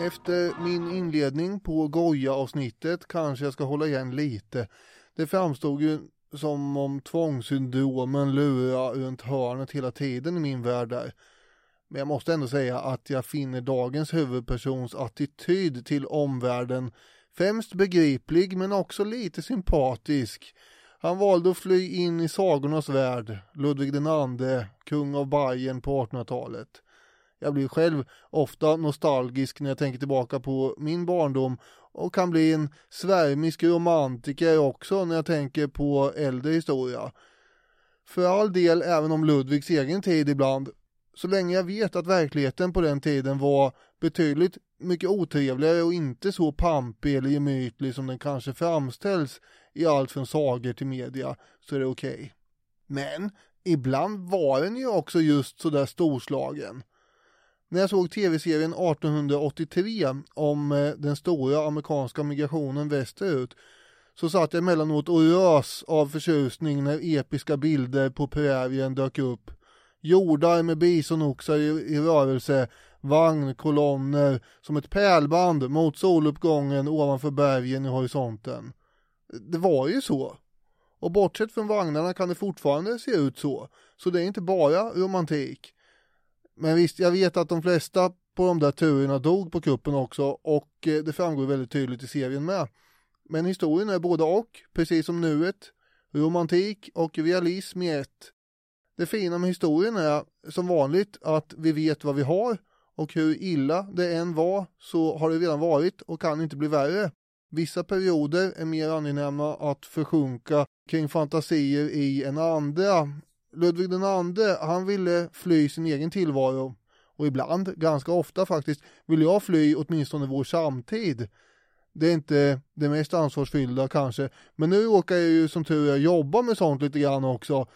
Efter min inledning på Goya-avsnittet kanske jag ska hålla igen lite. Det framstod ju som om tvångssyndromen lurar runt hörnet hela tiden i min värld där. Men jag måste ändå säga att jag finner dagens huvudpersons attityd till omvärlden främst begriplig men också lite sympatisk. Han valde att fly in i sagornas värld, Ludvig den ande, kung av Bayern på 1800-talet. Jag blir själv ofta nostalgisk när jag tänker tillbaka på min barndom och kan bli en svärmisk romantiker också när jag tänker på äldre historia. För all del även om Ludvigs egen tid ibland, så länge jag vet att verkligheten på den tiden var betydligt mycket otrevligare och inte så pampig eller gemytlig som den kanske framställs i allt från sagor till media, så är det okej. Okay. Men ibland var den ju också just sådär storslagen. När jag såg tv-serien 1883 om eh, den stora amerikanska migrationen västerut så satt jag emellanåt och rös av förtjusning när episka bilder på prärien dök upp. Jordar med bisonoxar i, i rörelse, vagnkolonner som ett pärlband mot soluppgången ovanför bergen i horisonten. Det var ju så. Och bortsett från vagnarna kan det fortfarande se ut så. Så det är inte bara romantik. Men visst, jag vet att de flesta på de där turerna dog på kuppen också och eh, det framgår väldigt tydligt i serien med. Men historien är både och, precis som nuet, romantik och realism i ett. Det fina med historien är som vanligt att vi vet vad vi har och hur illa det än var så har det redan varit och kan inte bli värre. Vissa perioder är mer angenäma att försjunka kring fantasier i än andra Ludvig den han ville fly sin egen tillvaro. Och ibland, ganska ofta faktiskt, vill jag fly åtminstone vår samtid. Det är inte det mest ansvarsfyllda kanske, men nu råkar jag ju som tur är jobba med sånt lite grann också.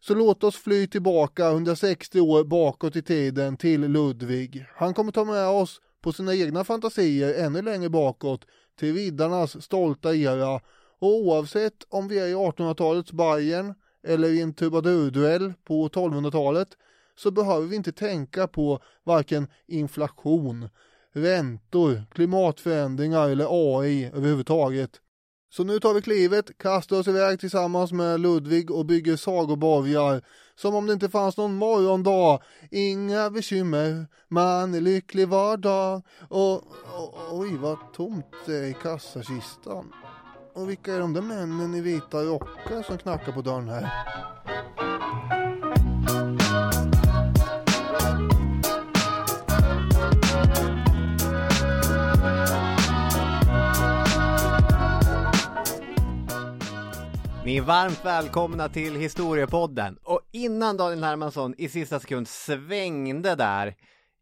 Så låt oss fly tillbaka 160 år bakåt i tiden till Ludvig. Han kommer ta med oss på sina egna fantasier ännu längre bakåt till riddarnas stolta era och oavsett om vi är i 1800-talets Bayern eller i en trubadurduell på 1200-talet så behöver vi inte tänka på varken inflation, räntor, klimatförändringar eller AI överhuvudtaget. Så nu tar vi klivet, kastar oss iväg tillsammans med Ludvig och bygger sagoborgar som om det inte fanns någon morgondag. Inga bekymmer, man är lycklig var dag. Och, och oj vad tomt det är i kassakistan. Och vilka är de där männen i vita rockar som knackar på dörren här? Ni är varmt välkomna till Historiepodden. Och innan Daniel Hermansson i sista sekund svängde där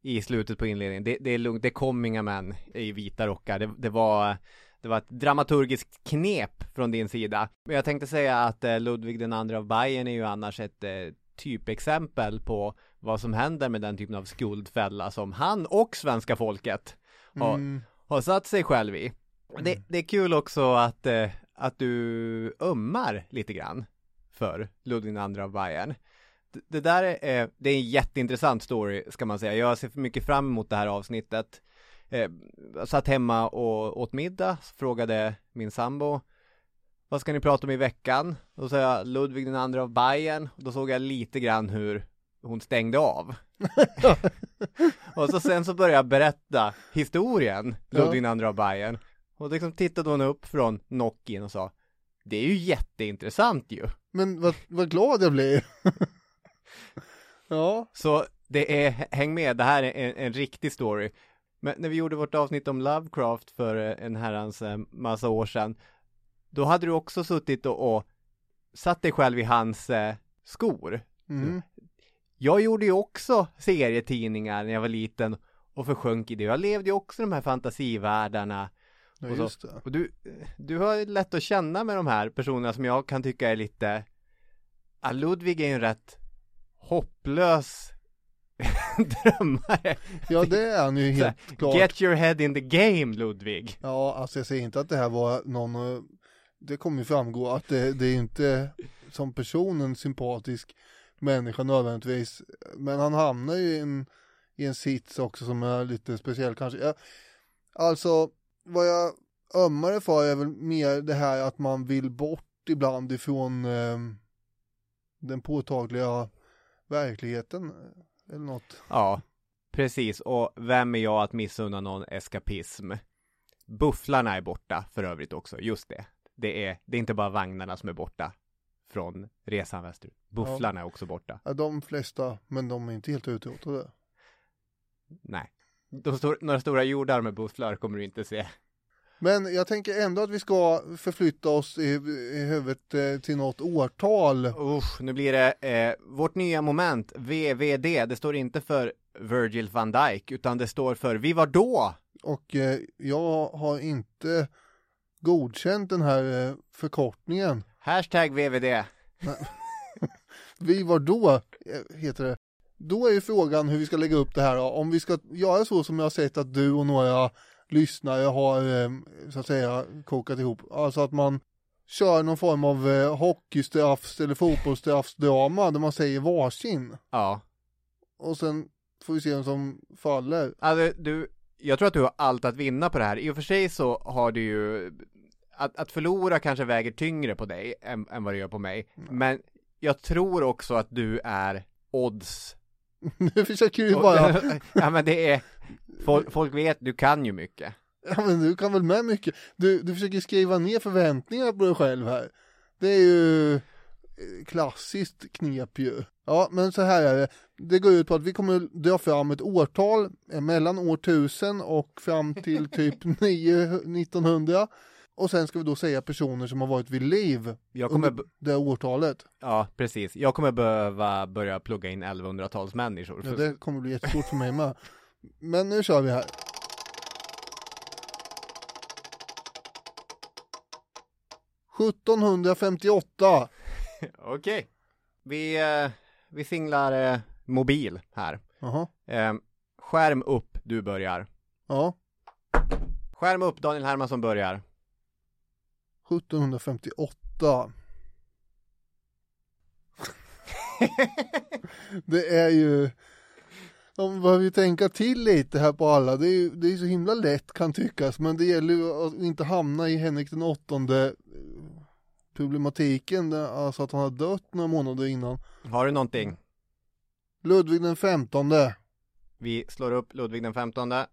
i slutet på inledningen, det, det är lugnt, det kom inga män i vita rockar. Det, det var det var ett dramaturgiskt knep från din sida. Men jag tänkte säga att eh, Ludvig andra av Bayern är ju annars ett eh, typexempel på vad som händer med den typen av skuldfälla som han och svenska folket har, mm. har satt sig själv i. Det, mm. det är kul också att, eh, att du ömmar lite grann för Ludvig andra av Bayern. Det, det där är, det är en jätteintressant story ska man säga. Jag ser mycket fram emot det här avsnittet eh, satt hemma och åt middag, frågade min sambo vad ska ni prata om i veckan? Då sa jag Ludvig den andra av Bayern och då såg jag lite grann hur hon stängde av. och så sen så började jag berätta historien, Ludvig den andra av Bayern. Och liksom tittade hon upp från Nokin och sa Det är ju jätteintressant ju. Men vad, vad glad jag blir. ja. Så det är, häng med, det här är en, en riktig story. Men när vi gjorde vårt avsnitt om Lovecraft för eh, en herrans eh, massa år sedan, då hade du också suttit och, och satt dig själv i hans eh, skor. Mm. Jag gjorde ju också serietidningar när jag var liten och försjönk i det. Jag levde ju också i de här fantasivärldarna. Ja, och, just det. och du, du har lätt att känna med de här personerna som jag kan tycka är lite, ja, Ludvig är ju en rätt hopplös drömmare. Ja det är han ju helt så, klart. Get your head in the game Ludvig. Ja, alltså jag säger inte att det här var någon, det kommer ju framgå att det, det är inte som person en sympatisk människa nödvändigtvis. Men han hamnar ju i en, i en sits också som är lite speciell kanske. Ja, alltså, vad jag ömmar för är väl mer det här att man vill bort ibland ifrån eh, den påtagliga verkligheten eller något. Ja, precis. Och vem är jag att missunna någon eskapism? Bufflarna är borta för övrigt också, just det. Det är, det är inte bara vagnarna som är borta från resan västerut. Bufflarna ja. är också borta. Ja, de flesta, men de är inte helt utrotade. Nej. De stor, några stora jordar med bufflar kommer du inte se. Men jag tänker ändå att vi ska förflytta oss i, i huvudet eh, till något årtal. Usch, nu blir det eh, vårt nya moment, VVD. Det står inte för Virgil van Dijk, utan det står för Vi var då. Och eh, jag har inte godkänt den här eh, förkortningen. Hashtag VVD. vi var då, eh, heter det. Då är ju frågan hur vi ska lägga upp det här. Om vi ska göra så som jag har sett att du och några lyssnare har eh, så att säga kokat ihop. Alltså att man kör någon form av eh, hockeystraffs eller fotbollsstraffsdrama där man säger varsin. Ja. Och sen får vi se vem som faller. Alltså du, jag tror att du har allt att vinna på det här. I och för sig så har du ju att, att förlora kanske väger tyngre på dig än, än vad det gör på mig. Mm. Men jag tror också att du är odds. nu försöker du bara. ja men det är, folk, folk vet, du kan ju mycket. Ja men du kan väl med mycket. Du, du försöker skriva ner förväntningar på dig själv här. Det är ju eh, klassiskt knep ju. Ja, men så här är det. Det går ut på att vi kommer dra fram ett årtal eh, mellan år 1000 och fram till typ 9, 1900. Och sen ska vi då säga personer som har varit vid liv jag kommer under det årtalet. Ja, precis. Jag kommer behöva börja plugga in 1100-talsmänniskor. Ja, det kommer bli jättestort för mig med. Men nu kör vi här. –1758. Okej. Okay. Vi, eh, vi singlar eh, mobil här. Jaha. Eh, skärm upp, du börjar. Ja. Skärm upp, Daniel Hermansson börjar. 1758. det är ju, de behöver ju tänka till lite här på alla. Det är ju det är så himla lätt kan tyckas, men det gäller ju att inte hamna i Henrik den åttonde eh, problematiken, alltså att han har dött några månader innan. Har du någonting? Ludvig den femtonde. Vi slår upp Ludvig den femtonde.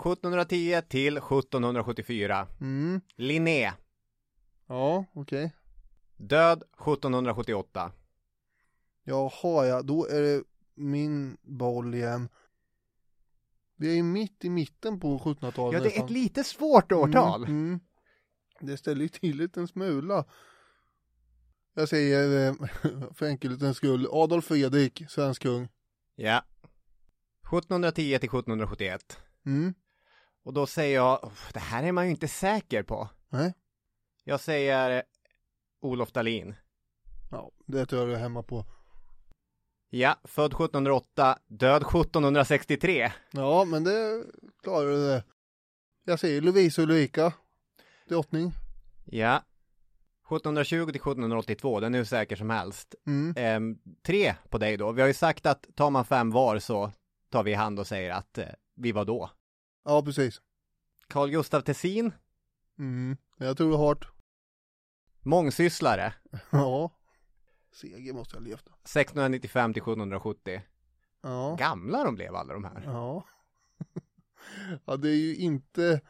1710 till 1774. Mm. Linné. Ja, okej. Okay. Död 1778. Jaha, ja, då är det min boll igen. Vi är ju mitt i mitten på 1700-talet. Ja, det är ett lite svårt årtal. Mm, mm. Det ställer ju till en smula. Jag säger eh, för enkelhetens skull, Adolf Fredrik, svensk kung. Ja. 1710 till 1771. Mm. Och då säger jag, det här är man ju inte säker på. Nej. Jag säger Olof Dalin. Ja, det tror jag du är hemma på. Ja, född 1708, död 1763. Ja, men det klarar du det. Jag säger Lovisa Ulrika, drottning. Ja. 1720 till 1782, den är hur säker som helst. Mm. Ehm, tre på dig då. Vi har ju sagt att tar man fem var så tar vi i hand och säger att eh, vi var då. Ja, precis. Carl Gustaf Tessin. Mm, jag tror det är hårt. Mångsysslare. Ja. Seger måste jag ha levt. 1695 till 1770. Ja. Gamla de blev alla de här. Ja. Ja, det är ju inte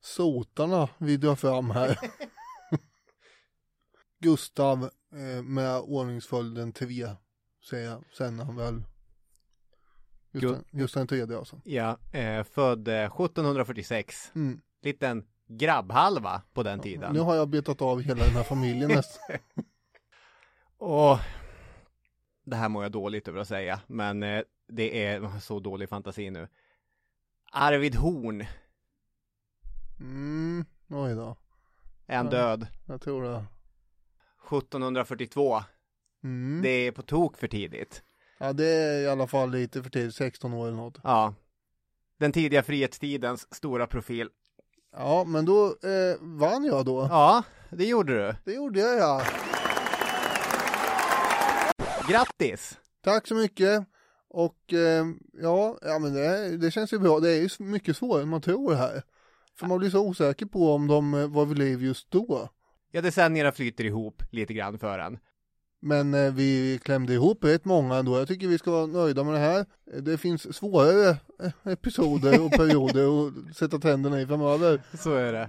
sotarna vi drar fram här. Gustav eh, med ordningsföljden tre säger jag. Sen han väl Just, den, just den tredje alltså. Ja, eh, född eh, 1746. Mm. Liten grabbhalva på den tiden. Nu har jag betat av hela den här familjen nästan. Och det här mår jag dåligt över att säga, men eh, det är så dålig fantasi nu. Arvid Horn. Mm, oj då. Är han död? Jag tror det. 1742. Mm. Det är på tok för tidigt. Ja, det är i alla fall lite för tidigt, 16 år eller något. Ja. Den tidiga frihetstidens stora profil. Ja, men då eh, vann jag då. Ja, det gjorde du. Det gjorde jag ja. Grattis! Tack så mycket. Och eh, ja, ja men det, det känns ju bra. Det är ju mycket svårare än man tror här. För man blir så osäker på om de eh, var vid liv just då. Ja, decennierna flyter ihop lite grann för en. Men eh, vi klämde ihop rätt många ändå. Jag tycker vi ska vara nöjda med det här. Eh, det finns svårare eh, episoder och perioder att sätta tänderna i framöver. Så är det.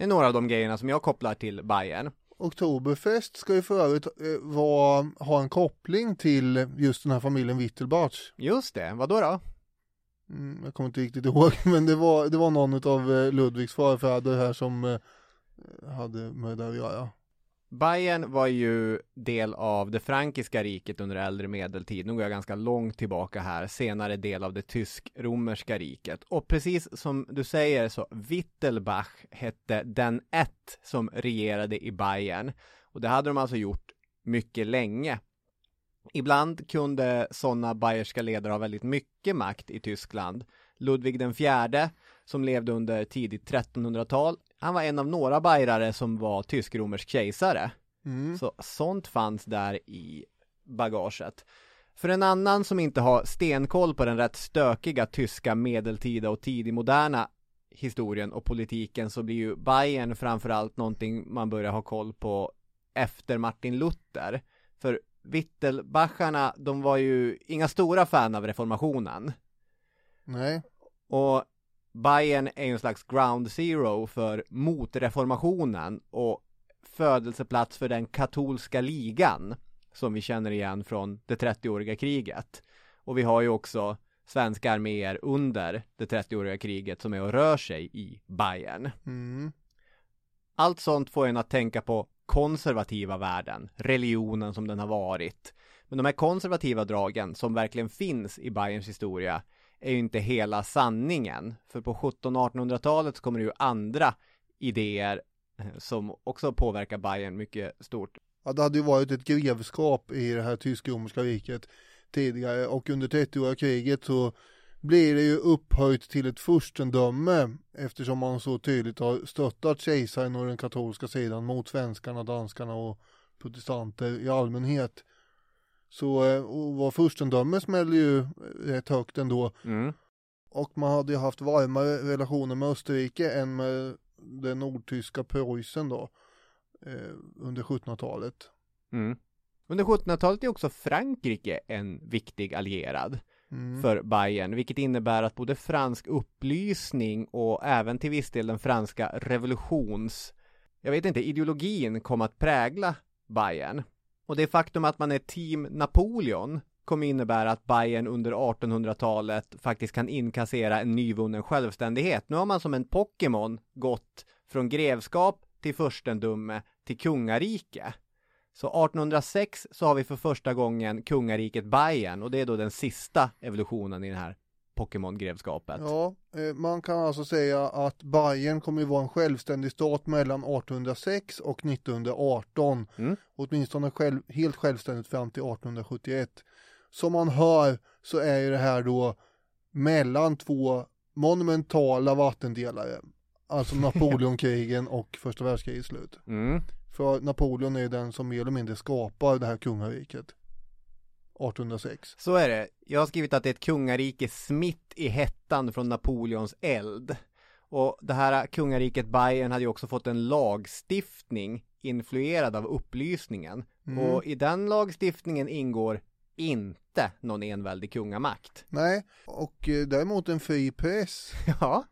Det är några av de grejerna som jag kopplar till Bayern. Oktoberfest ska ju för övrigt eh, vara, ha en koppling till just den här familjen Wittelbach. Just det, vad då då? Mm, jag kommer inte riktigt ihåg, men det var, det var någon av eh, Ludvigs farfäder här som eh, hade med det att göra. Bayern var ju del av det frankiska riket under äldre medeltid. Nu går jag ganska långt tillbaka här. Senare del av det tysk-romerska riket. Och precis som du säger så Wittelbach hette den ett som regerade i Bayern. Och det hade de alltså gjort mycket länge. Ibland kunde sådana bayerska ledare ha väldigt mycket makt i Tyskland. Ludvig den fjärde, som levde under tidigt 1300-tal, han var en av några bajrare som var tysk-romersk kejsare. Mm. Så sånt fanns där i bagaget. För en annan som inte har stenkoll på den rätt stökiga tyska medeltida och tidig moderna historien och politiken så blir ju Bayern framförallt någonting man börjar ha koll på efter Martin Luther. För Wittelbacharna, de var ju inga stora fan av reformationen. Nej, Och Bayern är ju en slags ground zero för motreformationen och födelseplats för den katolska ligan som vi känner igen från det 30-åriga kriget. Och vi har ju också svenska arméer under det 30-åriga kriget som är och rör sig i Bayern. mm. Allt sånt får en att tänka på konservativa värden, religionen som den har varit. Men de här konservativa dragen som verkligen finns i Bayerns historia är ju inte hela sanningen. För på 1700-1800-talet så kommer det ju andra idéer eh, som också påverkar Bayern mycket stort. Ja, det hade ju varit ett grevskap i det här tysk-romerska riket tidigare och under 30-åriga kriget så blir det ju upphöjt till ett furstendöme eftersom man så tydligt har stöttat kejsaren och den katolska sidan mot svenskarna, danskarna och protestanter i allmänhet. Så eh, att vara furstendöme smäller ju rätt högt ändå Mm. och man hade ju haft varmare relationer med Österrike än med det nordtyska Preussen då eh, under 1700-talet. Mm. Under 1700-talet är också Frankrike en viktig allierad. Mm. för Bayern, vilket innebär att både fransk upplysning och även till viss del den franska revolutions, jag vet inte, ideologin kom att prägla Bayern. Och det faktum att man är team Napoleon kommer innebära att Bayern under 1800-talet faktiskt kan inkassera en nyvunnen självständighet. Nu har man som en Pokémon gått från grevskap till furstendöme till kungarike. Så 1806 så har vi för första gången kungariket Bayern och det är då den sista evolutionen i den här Pokémon-grevskapet. Ja, eh, man kan alltså säga att Bayern kommer att vara en självständig stat mellan 1806 och 1918. Mm. Åtminstone själv, helt självständigt fram till 1871. Som man hör så är ju det här då mellan två monumentala vattendelare. Alltså Napoleonkrigen och första världskrigets slut. Mm. För Napoleon är den som mer eller mindre skapar det här kungariket. 1806. Så är det. Jag har skrivit att det är ett kungarike smitt i hettan från Napoleons eld. Och det här kungariket Bayern hade ju också fått en lagstiftning influerad av upplysningen. Mm. Och i den lagstiftningen ingår inte någon enväldig kungamakt. Nej, och eh, däremot en fri press. Ja,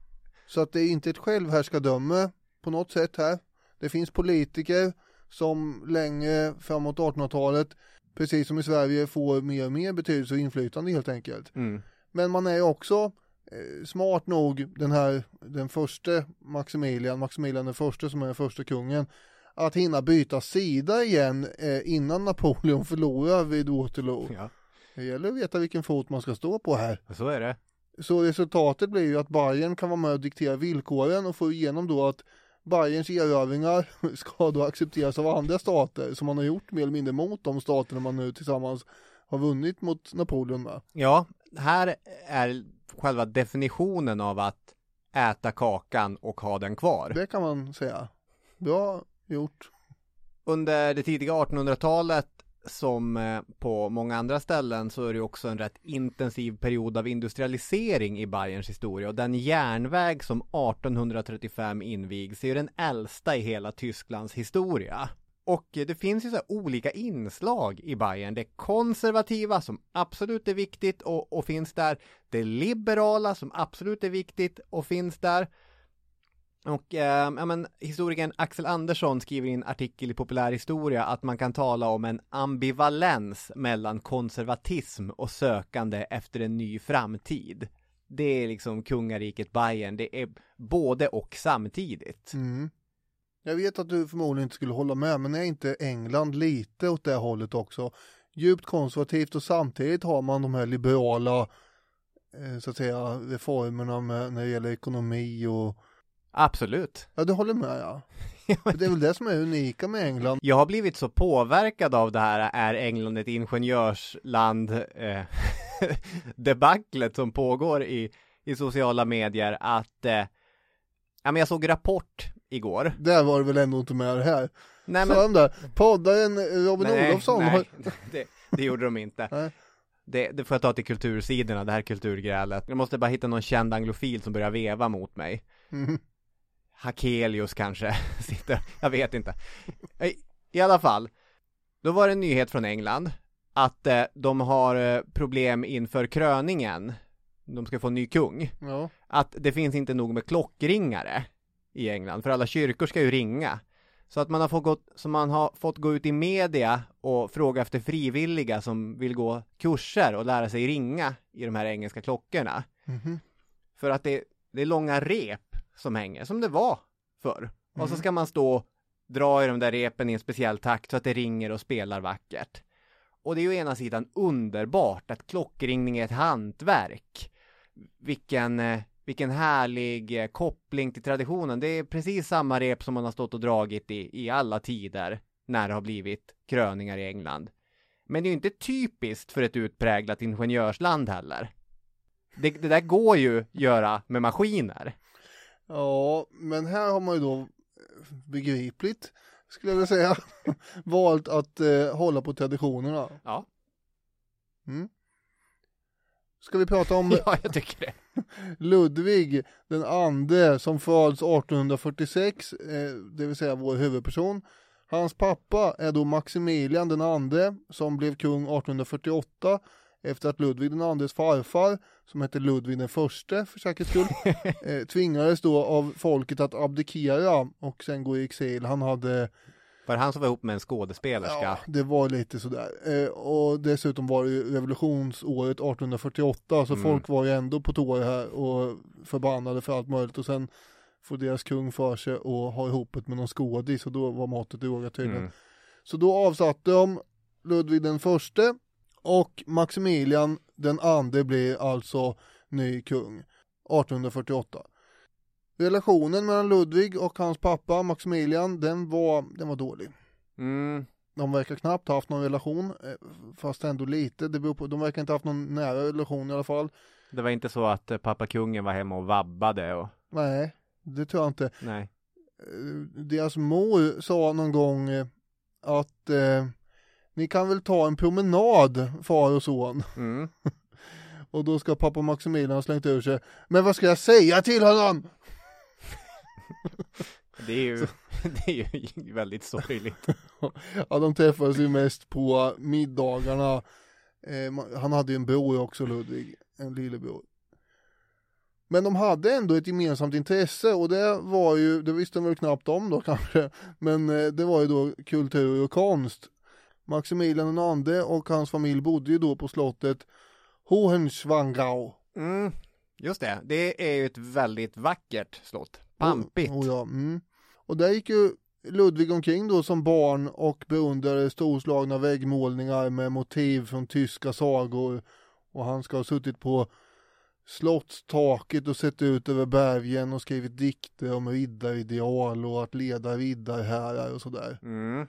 Så att det är inte ett självhärskardöme på något sätt här. Det finns politiker som länge framåt 1800-talet, precis som i Sverige, får mer och mer betydelse och inflytande helt enkelt. mm. Men man är också eh, smart nog, den här, den första Maximilian, Maximilian den första som är den första kungen, att hinna byta sida igen eh, innan Napoleon förlorar vid Waterloo. ja, Det gäller att veta vilken fot man ska stå på här. så är det. Så resultatet blir ju att Bayern kan vara med och diktera villkoren och få igenom då att Bayerns erövringar ska då accepteras av andra stater som man har gjort mer eller mindre mot de staterna man nu tillsammans har vunnit mot Napoleon med. Ja, här är själva definitionen av att äta kakan och ha den kvar. Det kan man säga. Bra gjort. Under det tidiga 1800-talet som eh, på många andra ställen så är det också en rätt intensiv period av industrialisering i Bayerns historia och den järnväg som 1835 invigs är ju den äldsta i hela Tysklands historia. Och det finns ju så här olika inslag i Bayern. Det konservativa som absolut är viktigt och, och finns där. Det liberala som absolut är viktigt och finns där. Och eh, ja, men, historikern Axel Andersson skriver i en artikel i Populärhistoria att man kan tala om en ambivalens mellan konservatism och sökande efter en ny framtid. Det är liksom kungariket Bayern, det är både och samtidigt. Mm. Jag vet att du förmodligen inte skulle hålla med, men är inte England lite åt det hållet också? Djupt konservativt och samtidigt har man de här liberala eh, så att säga reformerna med, när det gäller ekonomi och Absolut. ja, du håller med ja. Det är väl det som är unika med England. Jag har blivit så påverkad av det här är England ett ingenjörsland eh, debaclet som pågår i, i sociala medier att eh, ja men jag såg Rapport igår. Där var det väl ändå inte med det här. Nej Så de där, poddaren Robin nej, Olofsson nej, har... det, det gjorde de inte. Nej. Det, det får jag ta till kultursidorna, det här kulturgrälet. Jag måste bara hitta någon känd anglofil som börjar veva mot mig. Mm. Hakelius kanske sitter, jag vet inte. I, I alla fall, då var det en nyhet från England att eh, de har eh, problem inför kröningen. De ska få en ny kung. Ja. Att det finns inte nog med klockringare i England, för alla kyrkor ska ju ringa. Så att man har fått gå, så man har fått gå ut i media och fråga efter frivilliga som vill gå kurser och lära sig ringa i de här engelska klockorna. Mhm. För att det, det är långa rep som hänger, som det var förr. Och så Mm. ska man stå och dra i de där repen i en speciell takt så att det ringer och spelar vackert. Och det är ju å ena sidan underbart att klockringning är ett hantverk. Vilken, eh, vilken härlig eh, koppling till traditionen. Det är precis samma rep som man har stått och dragit i, i alla tider när det har blivit kröningar i England. Men det är ju inte typiskt för ett utpräglat ingenjörsland heller. Det, det där går ju göra med maskiner. Ja, men här har man ju då eh, begripligt, skulle jag vilja säga, valt att eh, hålla på traditionerna. Ja, Mm. Ska vi prata om ja jag tycker det. Ludvig den ande som föds 1846, eh, det vill säga vår huvudperson. Hans pappa är då Maximilian den ande som blev kung 1848 efter att Ludvig den andes farfar, som hette Ludvig den förste för säkerhets skull, eh, tvingades då av folket att abdikera och sen gå i exil. Han hade Var det han som var ihop med en skådespelerska? Ja, det var lite sådär. Eh, och dessutom var det ju revolutionsåret 1848, så Mm. folk var ju ändå på tå här och förbannade för allt möjligt. Och sen få deras kung för sig och ha ihop det med någon skådis och då var måttet rågat tydligen. Mm. Så då avsatte de Ludvig den förste och Maximilian den andre blir alltså ny kung 1848. Relationen mellan Ludvig och hans pappa Maximilian den var, den var dålig. Mm. De verkar knappt ha haft någon relation, eh, fast ändå lite. Det beror på, de verkar inte ha haft någon nära relation i alla fall. Det var inte så att eh, pappa kungen var hemma och vabbade och Nej, det tror jag inte. nej. Eh, Deras mor sa någon gång att eh, ni kan väl ta en promenad, far och son. Mm. Och då ska pappa Maximilian ha slängt ur sig, men vad ska jag säga till honom? Det är ju, det är ju väldigt sorgligt. Ja, de träffades ju mest på middagarna. Eh, han hade ju en bror också, Ludvig, en lillebror. Men de hade ändå ett gemensamt intresse och det var ju, det visste de väl knappt om då kanske, men eh, det var ju då kultur och konst. Maximilian andre och hans familj bodde ju då på slottet Hohenschwangau. Mm. Just det, det är ju ett väldigt vackert slott. Pampigt. Oh, oh, ja. mm. Och där gick ju Ludvig omkring då som barn och beundrade storslagna väggmålningar med motiv från tyska sagor. Och han ska ha suttit på slottstaket och sett ut över bergen och skrivit dikter om riddarideal och att leda riddarhärar och sådär. Mm.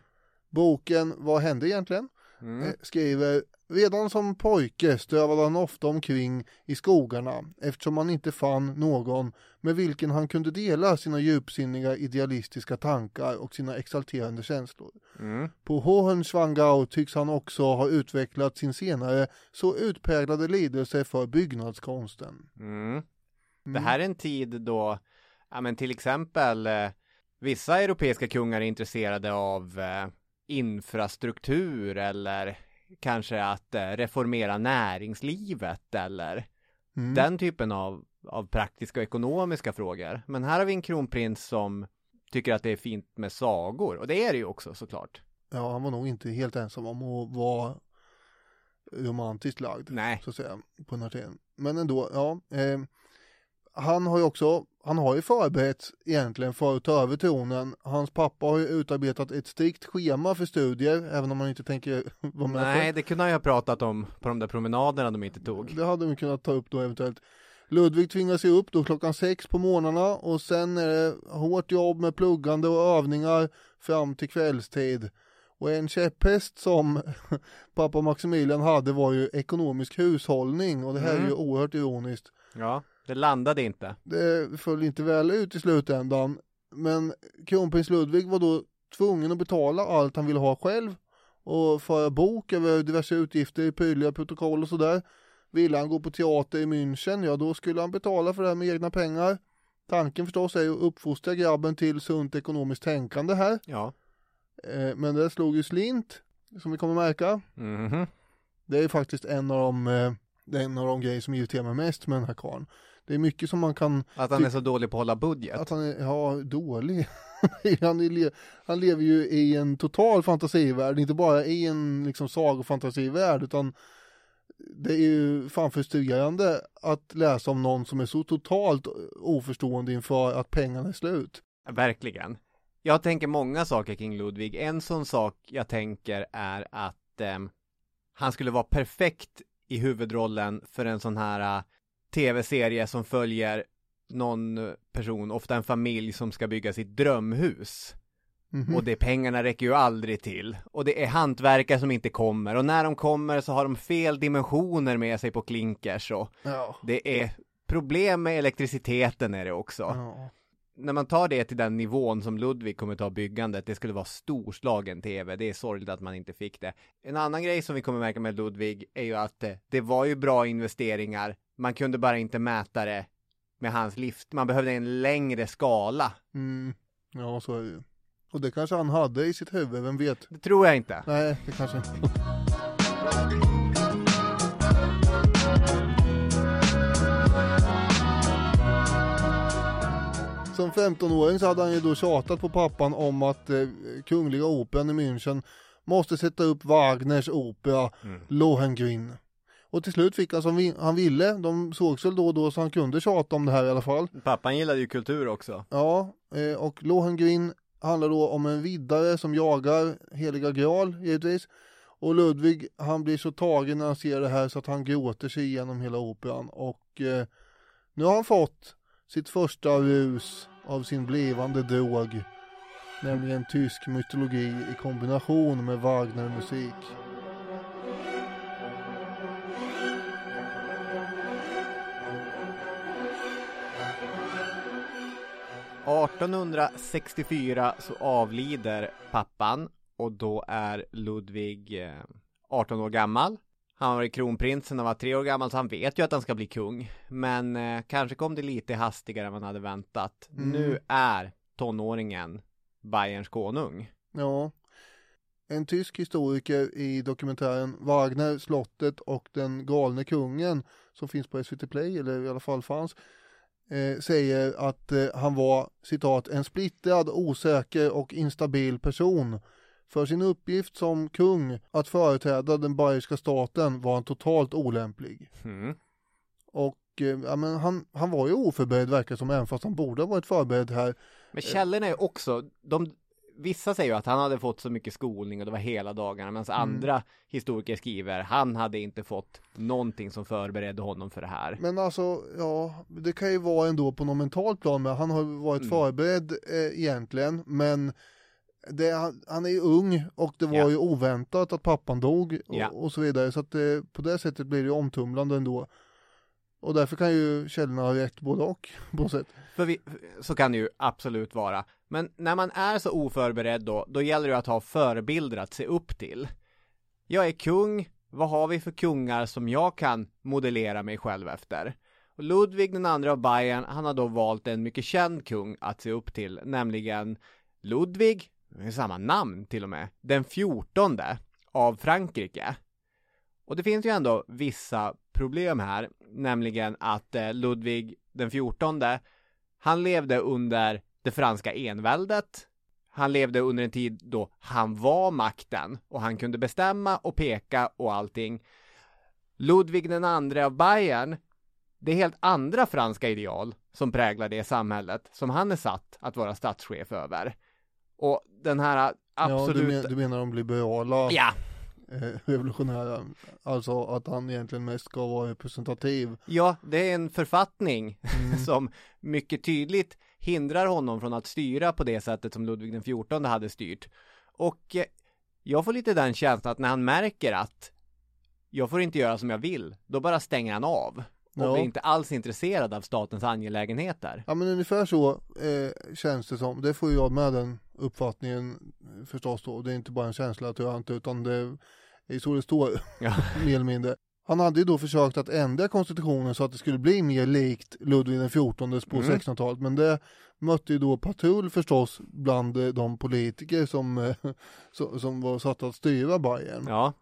Boken Vad hände egentligen? Mm. eh, skriver Redan som pojke stövade han ofta omkring i skogarna eftersom han inte fann någon med vilken han kunde dela sina djupsinniga idealistiska tankar och sina exalterande känslor. Mm. På Hohenschwangau tycks han också ha utvecklat sin senare så utpräglade lidelse för byggnadskonsten. Mm. Det här är en tid då, ja men till exempel eh, vissa europeiska kungar är intresserade av eh, infrastruktur eller kanske att eh, reformera näringslivet eller Mm. den typen av, av praktiska och ekonomiska frågor. Men här har vi en kronprins som tycker att det är fint med sagor och det är det ju också såklart. Ja, han var nog inte helt ensam om att vara romantiskt lagd. Nej. så att säga, på den här tiden. Men ändå, ja. Eh, han har ju också, han har ju förberett egentligen för att ta över tronen. Hans pappa har ju utarbetat ett strikt schema för studier, även om han inte tänker vara med Nej, det kunde han ju ha pratat om på de där promenaderna de inte tog. det. hade de kunnat ta upp då eventuellt. Ludvig tvingas ju upp då klockan sex på morgnarna och sen är det hårt jobb med pluggande och övningar fram till kvällstid. Och en käpphäst som pappa Maximilian hade var ju ekonomisk hushållning och det här är ju Mm. oerhört ironiskt. Ja, det landade inte. Det föll inte väl ut i slutändan. Men kronprins Ludvig var då tvungen att betala allt han ville ha själv och föra bok över diverse utgifter, prylar, protokoll och sådär. Ville han gå på teater i München, ja då skulle han betala för det här med egna pengar. Tanken förstås är att uppfostra grabben till sunt ekonomiskt tänkande här. Ja. Eh, Men det slog ju slint, som vi kommer märka. Mhm. Det är faktiskt en av de, eh, en av de grejer som irriterar mig mest med den här karln. Det är mycket som man kan Att han är så dålig på att hålla budget. Att han är, ja, dålig. han, är, han lever ju i en total fantasivärld, inte bara i en liksom sagofantasivärld, utan det är ju fan frustrerande att läsa om någon som är så totalt oförstående inför att pengarna är slut. Verkligen. Jag tänker många saker kring Ludvig. En sån sak jag tänker är att ehm, han skulle vara perfekt i huvudrollen för en sån här tv-serie som följer någon person, ofta en familj som ska bygga sitt drömhus. Mhm. Och det pengarna räcker ju aldrig till. Och det är hantverkare som inte kommer. Och när de kommer så har de fel dimensioner med sig på klinkers och Ja. det är problem med elektriciteten är det också ja. när man tar det till den nivån som Ludvig kommer ta byggandet, det skulle vara storslagen tv. Det är sorgligt att man inte fick det. En annan grej som vi kommer märka med Ludvig är ju att eh, det var ju bra investeringar. Man kunde bara inte mäta det med hans lift. Man behövde en längre skala. Mm. ja, så är det ju. Och det kanske han hade i sitt huvud, vem vet? Det tror jag inte. Nej, det kanske inte. Som 15-åring så hade han ju då tjatat på pappan om att eh, Kungliga Operan i München måste sätta upp Wagners opera Lohengrin. Och till slut fick han som han ville. De sågs väl då och då så han kunde tjata om det här i alla fall. Pappan gillade ju kultur också. Ja, eh, och Lohengrin handlar då om en viddare som jagar heliga graal givetvis. Och Ludvig han blir så tagen när han ser det här så att han gråter sig igenom hela operan. Och eh, nu har han fått sitt första rus av sin blivande drog. Nämligen tysk mytologi i kombination med Wagner-musik. — 1864 så avlider pappan och då är Ludvig eh, 18 år gammal. Han har varit kronprins när han var tre år gammal så han vet ju att han ska bli kung. Men eh, kanske kom det lite hastigare än man hade väntat. Mm. Nu är tonåringen Bayerns konung. Ja. En tysk historiker i dokumentären Wagner, slottet och den galne kungen som finns på SVT Play, eller i alla fall fanns, eh, säger att eh, han var citat en splittrad, osäker och instabil person. För sin uppgift som kung att företräda den bayerska staten var han totalt olämplig. Mm. Och eh, ja, men han, han var ju oförberedd verkar som, även fast han borde ha varit förberedd här. Men källorna är också, de, vissa säger ju att han hade fått så mycket skolning och det var hela dagarna medan Mm. andra historiker skriver han hade inte fått någonting som förberedde honom för det här. Men alltså, ja, det kan ju vara ändå på något mentalt plan med. Han har varit Mm. förberedd eh, egentligen, men det, han, han är ju ung och det var Ja. ju oväntat att pappan dog och, Ja. och så vidare. Så att det, på det sättet blir det omtumlande ändå. Och därför kan ju källorna ha rätt både och på något sätt. För vi, så kan det ju absolut vara. Men när man är så oförberedd då, då gäller det att ha förebilder att se upp till. Jag är kung, vad har vi för kungar som jag kan modellera mig själv efter? Och Ludvig den andra av Bayern, han har då valt en mycket känd kung att se upp till, nämligen Ludvig, med samma namn till och med, den fjortonde av Frankrike. Och det finns ju ändå vissa problem här, nämligen att eh, Ludvig den fjortonde, han levde under det franska enväldet. Han levde under en tid då han var makten och han kunde bestämma och peka och allting. Ludvig den andre av Bayern, det är helt andra franska ideal som präglar det samhället som han är satt att vara statschef över. Och den här absolut... Ja, du, men, du menar de liberala Ja, eh, revolutionära. Alltså att han egentligen mest ska vara representativ. Ja, det är en författning Mm. som mycket tydligt hindrar honom från att styra på det sättet som Ludvig den XIV hade styrt. Och eh, jag får lite den känslan att när han märker att jag får inte göra som jag vill, då bara stänger han av och Ja. blir inte alls intresserad av statens angelägenheter. Ja men ungefär så eh, känns det som. Det får jag med den uppfattningen eh, förstås då. Det är inte bara en känsla tror jag inte utan det är så det står Ja. mer eller mindre. Han hade ju då försökt att ändra konstitutionen så att det skulle bli mer likt Ludvig den XIV på Mm. 1600-talet men det mötte ju då patrull förstås bland eh, de politiker som, eh, som var satta att styra Bayern. Ja,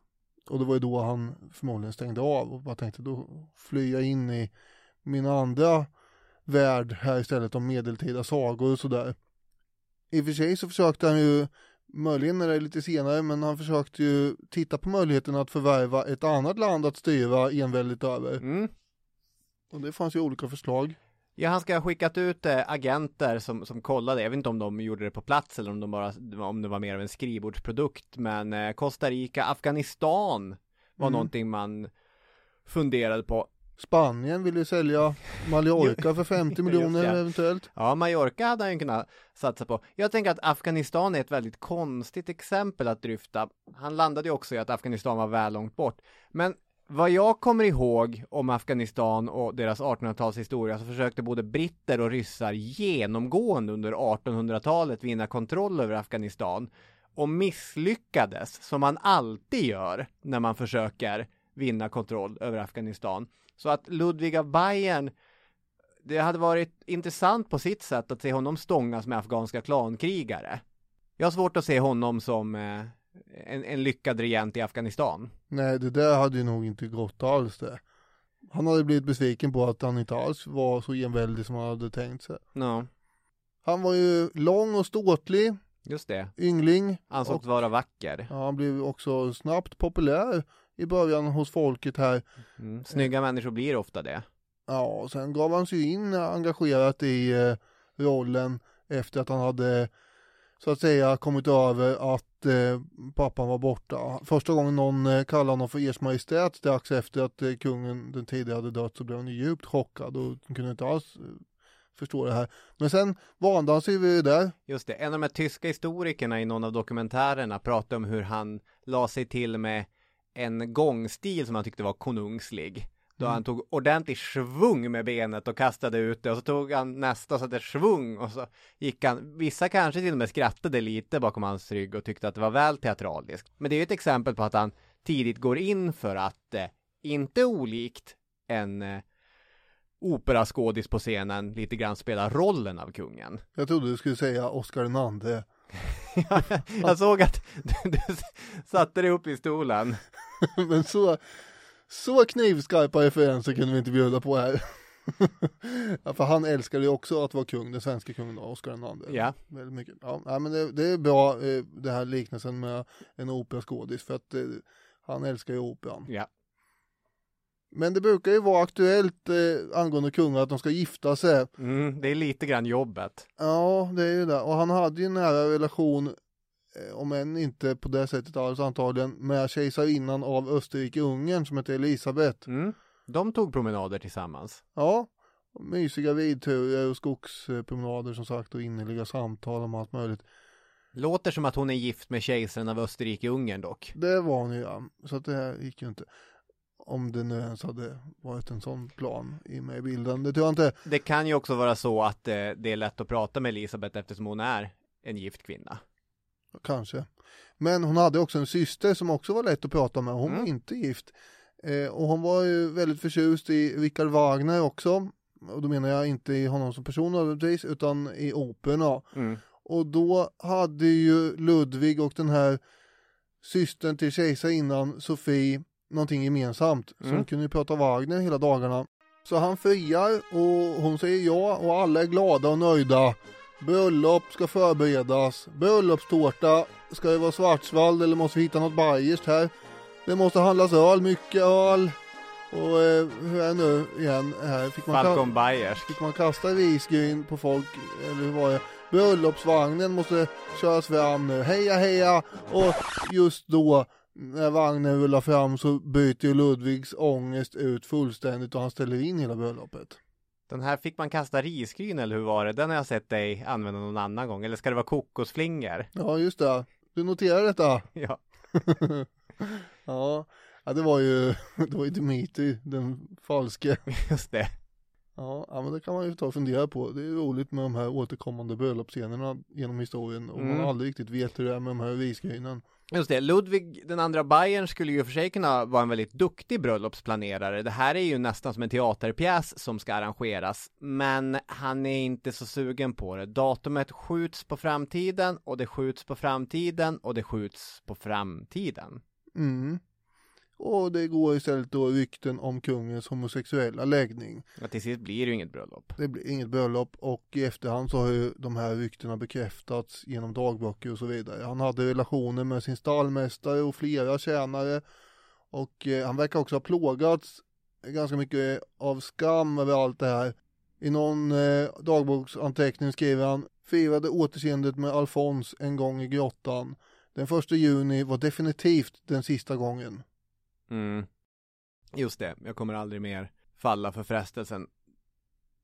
Och det var ju då han förmodligen stängde av och bara tänkte då flyr jag in i min andra värld här istället om medeltida sagor och sådär. I och för sig så försökte han ju, möjligen är det lite senare, men han försökte ju titta på möjligheten att förvärva ett annat land att styra enväldigt över. mm. Och det fanns ju olika förslag. Ja, han ska ha skickat ut eh, agenter som, som kollade. Jag vet inte om de gjorde det på plats eller om de bara, om det var mer av en skrivbordsprodukt. Men eh, Costa Rica, Afghanistan var Mm. någonting man funderade på. Spanien ville ju sälja Mallorca för 50 Just miljoner eventuellt. Ja, Mallorca hade han ju kunnat satsa på. Jag tänker att Afghanistan är ett väldigt konstigt exempel att dryfta. Han landade ju också i att Afghanistan var väl långt bort. Men vad jag kommer ihåg om Afghanistan och deras 1800-talshistoria så försökte både britter och ryssar genomgående under 1800-talet vinna kontroll över Afghanistan och misslyckades som man alltid gör när man försöker vinna kontroll över Afghanistan. Så att Ludvig av Bayern det hade varit intressant på sitt sätt att se honom stångas med afghanska klankrigare. Jag har svårt att se honom som eh, en, en lyckad regent i Afghanistan. Nej, det där hade ju nog inte gått alls det. Han hade blivit besviken på att han inte alls var så enväldig som han hade tänkt sig. Ja, Han var ju lång och ståtlig, just det. yngling. Ansågs vara vacker. Ja, han blev också snabbt populär i början hos folket här. Mm. Snygga människor blir ofta det. Ja, sen gav han sig in engagerat i eh, rollen efter att han hade så att säga kommit över att eh, pappan var borta. Första gången någon eh, kallade honom för Ers Majestät strax efter att eh, kungen den tidigare hade dött så blev han djupt chockad och kunde inte alls eh, förstå det här. Men sen vande han sig vid det där. Just det, en av de här tyska historikerna i någon av dokumentärerna pratade om hur han la sig till med en gångstil som han tyckte var konungslig. Då Mm. han tog ordentligt svung med benet och kastade ut det och så tog han nästa och satte svung och så gick han, vissa kanske till och med skrattade lite bakom hans rygg och tyckte att det var väl teatraliskt. Men det är ju ett exempel på att han tidigt går in för att, eh, inte olikt en eh, operaskådis på scenen, lite grann spela rollen av kungen. Jag trodde du skulle säga Oscar den andre. Jag såg att du, du satte dig upp i stolen. Men så, så knivskarpa referenser kunde vi inte bjuda på här. ja, för han älskade ju också att vara kung, den svenska kungen då, Oscar andre. Ja. Väldigt mycket. Ja, nej, men det, det är bra eh, det här liknelsen med en operaskådis för att eh, han älskar ju operan. Ja. Men det brukar ju vara aktuellt eh, angående kungar att de ska gifta sig. Mm, det är lite grann jobbet. Ja, det är ju det. Och han hade ju en nära relation, om än inte på det sättet alls antagligen, med kejsarinnan av Österrike-Ungern som heter Elisabet. Mm. De tog promenader tillsammans. Ja, mysiga vidturer och skogspromenader som sagt och innerliga samtal om allt möjligt. Låter som att hon är gift med kejsaren av Österrike-Ungern dock. Det var hon ju ja, så att det här gick ju inte. Om det nu ens hade varit en sån plan i med i bilden, det tror jag inte. Det kan ju också vara så att eh, det är lätt att prata med Elisabeth eftersom hon är en gift kvinna. Kanske. Men hon hade också en syster som också var lätt att prata med. Hon var Mm. inte gift. Eh, och hon var ju väldigt förtjust i Richard Wagner också. Och då menar jag inte i honom som person nödvändigtvis, utan i operorna. Mm. Och då hade ju Ludvig och den här systern till kejsarinnan, Sofie, någonting gemensamt. Så Mm. de kunde ju prata Wagner hela dagarna. Så han friar och hon säger ja och alla är glada och nöjda. Bröllop ska förberedas. Bröllopstårta. Ska det vara Schwarzwald eller måste vi hitta något bayerskt här? Det måste handlas öl, mycket öl. Och eh, hur är det nu igen här? Fick man, Falcon Bayers. fick man kasta risgryn på folk? Eller hur var det? Bröllopsvagnen måste köras fram nu. Heja heja! Och just då när vagnen rullar fram så byter Ludvigs ångest ut fullständigt och han ställer in hela bröllopet. Den här fick man kasta risgryn eller hur var det? Den har jag sett dig använda någon annan gång. Eller ska det vara kokosflingor? Ja, just det. Du noterar detta? Ja. ja. ja, det var ju, det var ju Dimitri, den falske. Just det. Ja, ja, men det kan man ju ta och fundera på. Det är roligt med de här återkommande bröllopsscenerna genom historien och Mm. man aldrig riktigt vet hur det är med de här risgrynen. Just det, Ludvig den andra Bayern skulle ju för sig kunna vara en väldigt duktig bröllopsplanerare. Det här är ju nästan som en teaterpjäs som ska arrangeras, men han är inte så sugen på det. Datumet skjuts på framtiden och det skjuts på framtiden och det skjuts på framtiden. Mm. Och det går istället då rykten om kungens homosexuella läggning. Och till sist blir det ju inget bröllop. Det blir inget bröllop och i efterhand så har ju de här ryktena bekräftats genom dagböcker och så vidare. Han hade relationer med sin stallmästare och flera tjänare och eh, han verkar också ha plågats ganska mycket av skam över allt det här. I någon eh, dagboksanteckning skriver han firade återseendet med Alfons en gång i grottan. Den första juni var definitivt den sista gången. Mm. Just det, jag kommer aldrig mer falla för frestelsen.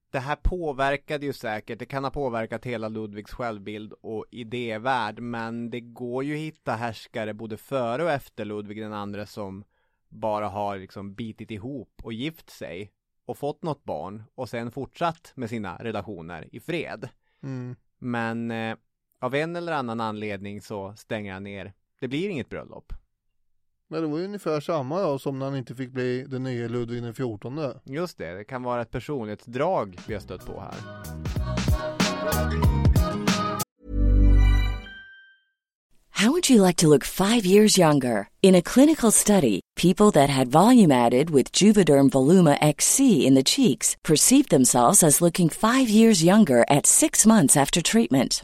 Det här påverkade ju säkert, det kan ha påverkat hela Ludvigs självbild och idévärld, men det går ju att hitta härskare både före och efter Ludvig den andre som bara har liksom bitit ihop och gift sig och fått något barn och sen fortsatt med sina relationer i fred. Mm. Men eh, av en eller annan anledning så stänger han ner. Det blir inget bröllop. Men det var ju ungefär samma då som när han inte fick bli den nya Ludvig den fjortonde. Just det, det kan vara ett personlighetsdrag vi har stött på här. How would you like to look five years younger? In a clinical study, people that had volume added with Juvederm Voluma XC in the cheeks perceived themselves as looking five years younger at six months after treatment.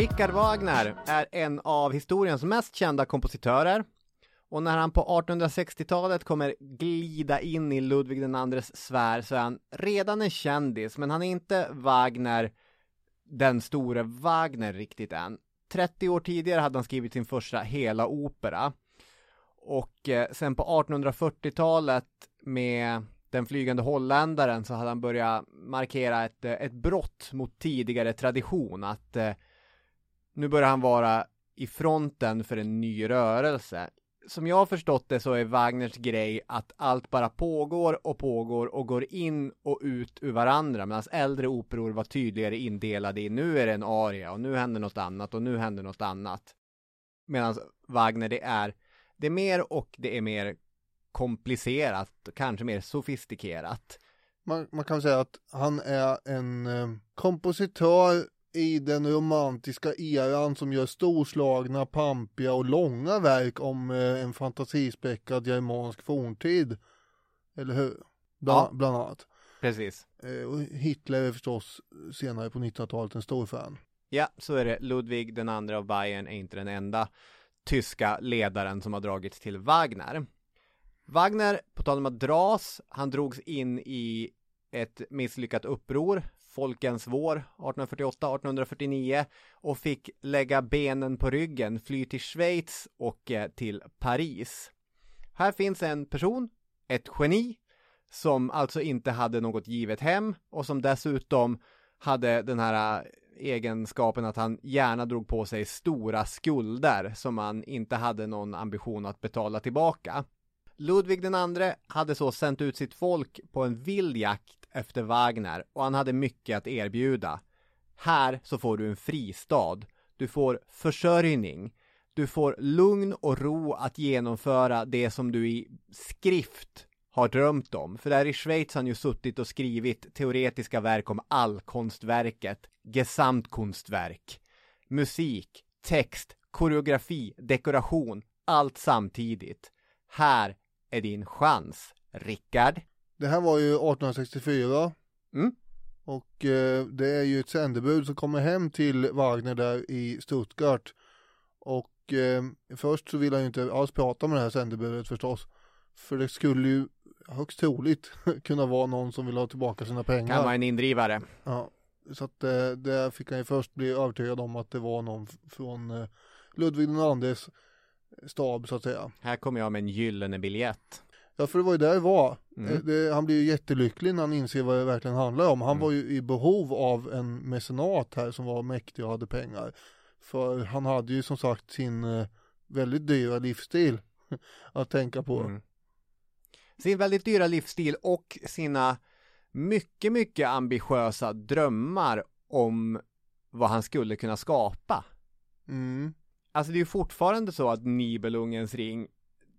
Richard Wagner är en av historiens mest kända kompositörer. Och när han på 1860-talet kommer glida in i Ludvig IIs sfär så är han redan en kändis, men han är inte Wagner, den store Wagner riktigt än. 30 år tidigare hade han skrivit sin första hela opera. Och eh, sen på 1840-talet med den flygande holländaren så hade han börjat markera ett, eh, ett brott mot tidigare tradition att eh, nu börjar han vara i fronten för en ny rörelse. Som jag har förstått det så är Wagners grej att allt bara pågår och pågår och går in och ut ur varandra medan äldre operor var tydligare indelade i nu är det en aria och nu händer något annat och nu händer något annat. Medan Wagner det är det är mer och det är mer komplicerat, kanske mer sofistikerat. Man, man kan säga att han är en eh, kompositör i den romantiska eran som gör storslagna, pampiga och långa verk om eh, en fantasispäckad germansk forntid. Eller hur? Bland, Ja. bland annat. Precis. Eh, och Hitler är förstås senare på 1900-talet en stor fan. Ja, så är det. Ludvig den andra av Bayern är inte den enda tyska ledaren som har dragits till Wagner. Wagner, på tal om att dras, han drogs in i ett misslyckat uppror, Folkens vår 1848-1849 och fick lägga benen på ryggen, fly till Schweiz och eh, till Paris. Här finns en person, ett geni, som alltså inte hade något givet hem och som dessutom hade den här eh, egenskapen att han gärna drog på sig stora skulder som han inte hade någon ambition att betala tillbaka. Ludvig den andre hade så sänt ut sitt folk på en vild jakt efter Wagner och han hade mycket att erbjuda. Här så får du en fristad, du får försörjning, du får lugn och ro att genomföra det som du i skrift har drömt om. För där i Schweiz har han ju suttit och skrivit teoretiska verk om allkonstverket, Gesamtkunstwerk. musik, text, koreografi, dekoration, allt samtidigt. Här är din chans, Rickard. Det här var ju 1864. Mm. Och eh, det är ju ett sändebud som kommer hem till Wagner där i Stuttgart. Och eh, först så vill han ju inte alls prata med det här sändebudet förstås. För det skulle ju högst troligt kunna vara någon som vill ha tillbaka sina pengar. Kan vara en indrivare. Ja, så att eh, där fick han ju först bli övertygad om att det var någon från eh, Ludvig andres stab så att säga. Här kommer jag med en gyllene biljett. Ja, för det var ju där det var. Mm. Eh, Det, han blir ju jättelycklig när han inser vad det verkligen handlar om. Han Mm. var ju i behov av en mecenat här som var mäktig och hade pengar. För han hade ju som sagt sin eh, väldigt dyra livsstil att tänka på. Mm. Sin väldigt dyra livsstil och sina mycket, mycket ambitiösa drömmar om vad han skulle kunna skapa. Mm. Alltså det är ju fortfarande så att Nibelungens ring,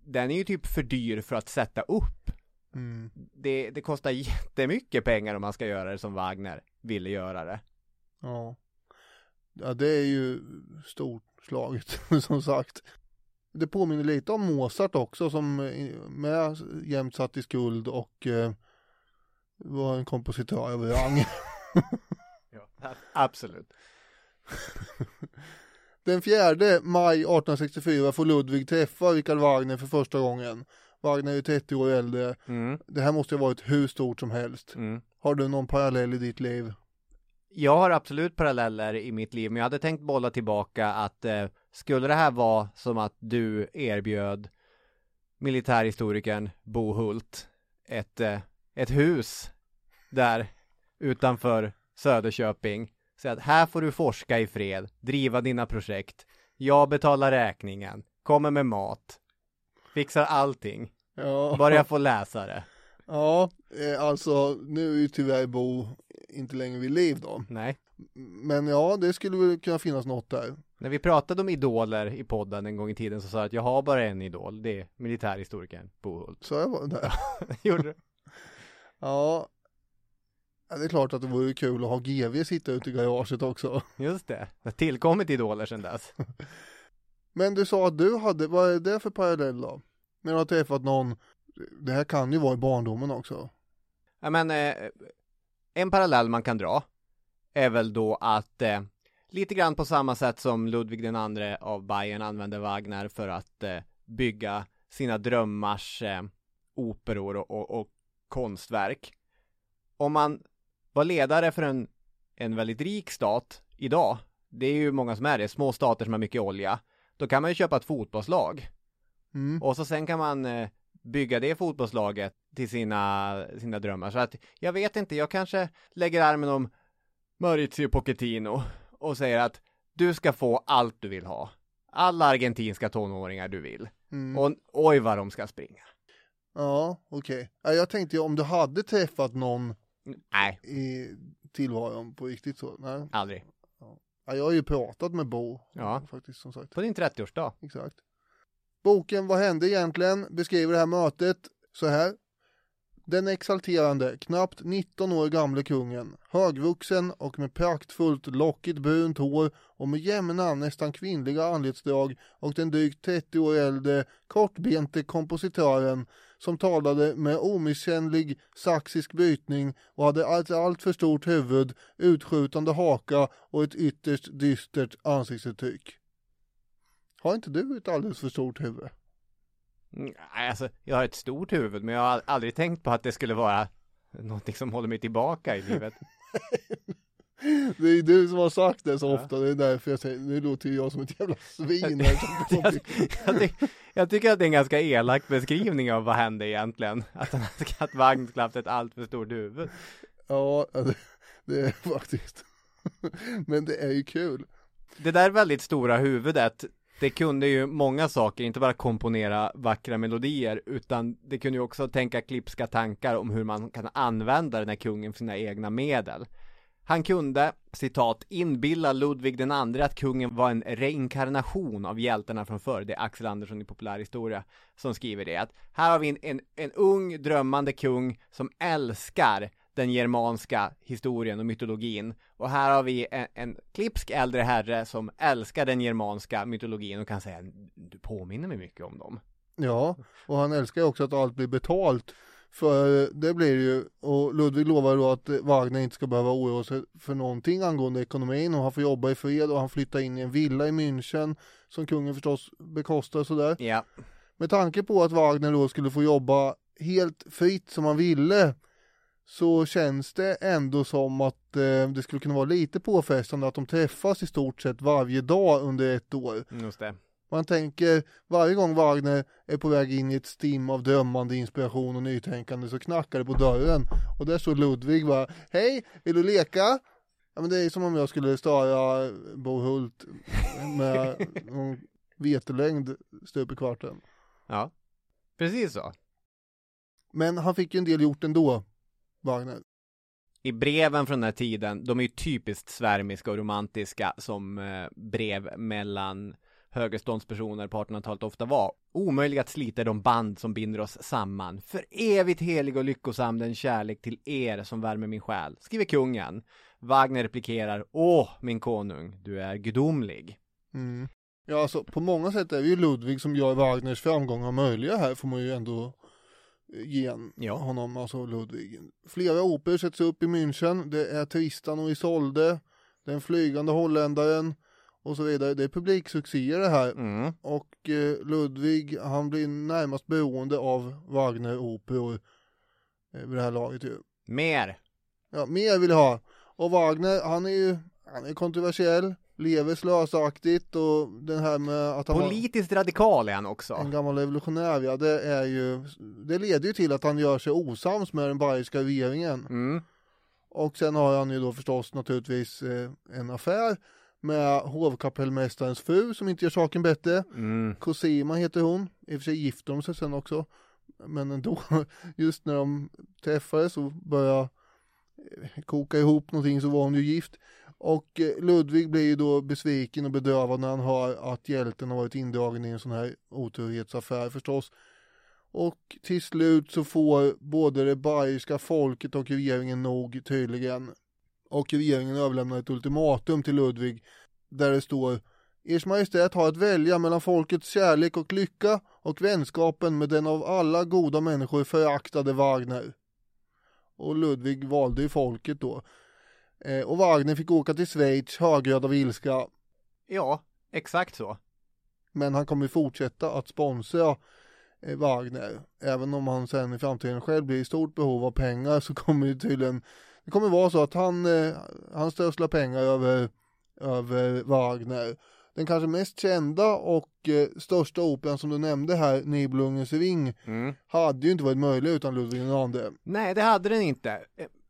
den är ju typ för dyr för att sätta upp. Mm. Det, det kostar jättemycket pengar om man ska göra det som Wagner ville göra det. Ja. Ja, det är ju storslaget som sagt. Det påminner lite om Mozart också som eh, med jämt satt i skuld och eh, var en kompositör över rang. Ja, absolut. Den 4 maj 1864 får Ludvig träffa Richard Wagner för första gången. Wagner är 30 år äldre. Mm, Det här måste ha varit hur stort som helst. mm. Har du någon parallell i ditt liv? Jag har absolut paralleller i mitt liv, men jag hade tänkt bolla tillbaka att eh, skulle det här vara som att du erbjöd militärhistorikern Bo Hult ett, eh, ett hus där utanför Söderköping. Så att här får du forska i fred, driva dina projekt. Jag betalar räkningen, kommer med mat, fixar allting. Ja, Bara jag får läsa det. ja eh, alltså nu är ju tyvärr Bo inte längre vid liv då. Nej. Men ja, det skulle väl kunna finnas något där. När vi pratade om idoler i podden en gång i tiden så sa jag att jag har bara en idol, det är militärhistorikern Bo Hult. Så jag var där. Gjorde du? Ja. Ja, det är klart att det vore kul att ha GV sitta ute i garaget också. Just det, det har tillkommit idoler sedan dess. Men du sa att du hade, vad är det för parallell då? När du har träffat någon, det här kan ju vara i barndomen också. Ja men, eh, en parallell man kan dra är väl då att eh, lite grann på samma sätt som Ludvig den andre av Bayern använde Wagner för att eh, bygga sina drömmars eh, operor och, och, och konstverk. Om man var ledare för en, en väldigt rik stat idag, det är ju många som är det, små stater som har mycket olja, då kan man ju köpa ett fotbollslag Mm. och så sen kan man eh, bygga det fotbollslaget till sina, sina drömmar. Så att jag vet inte, jag kanske lägger armen om Maurizio Pochettino och säger att du ska få allt du vill ha. Alla argentinska tonåringar du vill. Mm. Och oj vad de ska springa. Ja, okej. Ja, jag tänkte ju om du hade träffat någon Nej, i tillvaron på riktigt så. Nej. aldrig. Ja, jag har ju pratat med Bo. Ja. Faktiskt som sagt. På din 30-årsdag. Exakt. Boken Vad hände egentligen beskriver det här mötet så här. Den exalterande, knappt 19 år gamle kungen, högvuxen och med praktfullt lockigt brunt hår och med jämna, nästan kvinnliga anletsdrag och den drygt 30 år äldre, kortbente kompositören som talade med omisskännlig saxisk brytning och hade ett allt för stort huvud, utskjutande haka och ett ytterst dystert ansiktsuttryck. Har inte du ett alldeles för stort huvud? Nej, alltså jag har ett stort huvud men jag har aldrig tänkt på att det skulle vara någonting som håller mig tillbaka i livet. Det är du som har sagt det så ofta, det är därför jag säger, nu låter jag som ett jävla svin här jag, jag, ty jag tycker att det är en ganska elak beskrivning av vad hände egentligen. Att, han- att Wagner skulle haft ett allt för stort huvud. Ja, det, det är faktiskt. Men det är ju kul. Det där väldigt stora huvudet, det kunde ju många saker, inte bara komponera vackra melodier, utan det kunde ju också tänka klipska tankar om hur man kan använda den här kungen för sina egna medel. Han kunde, citat, inbilla Ludvig den andre att kungen var en reinkarnation av hjältarna från förr. Det är Axel Andersson i Populärhistoria som skriver det. Att här har vi en, en, en ung drömmande kung som älskar den germanska historien och mytologin. Och här har vi en, en klipsk äldre herre som älskar den germanska mytologin och kan säga du påminner mig mycket om dem. Ja, och han älskar ju också att allt blir betalt. För det blir det ju, och Ludvig lovar då att Wagner inte ska behöva oroa sig för någonting angående ekonomin och han får jobba i fred och han flyttar in i en villa i München som kungen förstås bekostar sådär. Ja, Med tanke på att Wagner då skulle få jobba helt fritt som han ville så känns det ändå som att eh, det skulle kunna vara lite påfrestande att de träffas i stort sett varje dag under ett år. just det. Man tänker varje gång Wagner är på väg in i ett stim av drömmande inspiration och nytänkande så knackar det på dörren och där står Ludvig bara Hej, vill du leka? Ja men det är som om jag skulle störa Bo Hult med någon vetelängd stup i kvarten. Ja, precis så. Men han fick ju en del gjort ändå, Wagner. I breven från den här tiden, de är ju typiskt svärmiska och romantiska som eh, brev mellan högreståndspersoner på 1800-talet ofta var. Omöjliga att slita de band som binder oss samman. För evigt helig och lyckosam den kärlek till er som värmer min själ, skriver kungen. Wagner replikerar, åh min konung, du är gudomlig. Mm. Ja, alltså på många sätt är det ju Ludvig som gör Wagners framgångar möjliga här, får man ju ändå ge en- Ja. honom, alltså Ludvig. Flera operor sätts upp i München, det är Tristan och Isolde, Den flygande holländaren och så vidare. Det är publiksuccéer det här. Mm. Och eh, Ludvig, han blir närmast beroende av Wagner-operor eh, vid det här laget ju. Mer. Ja, mer vill jag ha. Och Wagner, han är ju, han är kontroversiell, lever slösaktigt och den här med att han var Politiskt radikal är han också. en gammal revolutionär, ja, det är ju, det leder ju till att han gör sig osams med den bayerska regeringen. Mm. Och sen har han ju då förstås naturligtvis eh, en affär med hovkapellmästarens fru som inte gör saken bättre. Mm. Cosima heter hon, i och för sig gifter de sig sen också. Men ändå, just när de träffades och började eh, koka ihop någonting så var hon ju gift. Och eh, Ludvig blir ju då besviken och bedrövad när han hör att hjälten har varit indragen i en sån här oturhetsaffär förstås. Och till slut så får både det bayerska folket och regeringen nog tydligen. Och regeringen överlämnar ett ultimatum till Ludvig där det står Ers Majestät har att välja mellan folkets kärlek och lycka och vänskapen med den av alla goda människor föraktade Wagner. Och Ludvig valde ju folket då. Eh, och Wagner fick åka till Schweiz högröd av ilska. Ja, exakt så. Men han kommer ju fortsätta att sponsra eh, Wagner. Även om han sen i framtiden själv blir i stort behov av pengar så kommer det tydligen Det kommer vara så att han, eh, han strösslar pengar över, över Wagner. Den kanske mest kända och eh, största operan som du nämnde här, Nibelungens ring, Mm. hade ju inte varit möjlig utan Ludvig II. Nej, det hade den inte.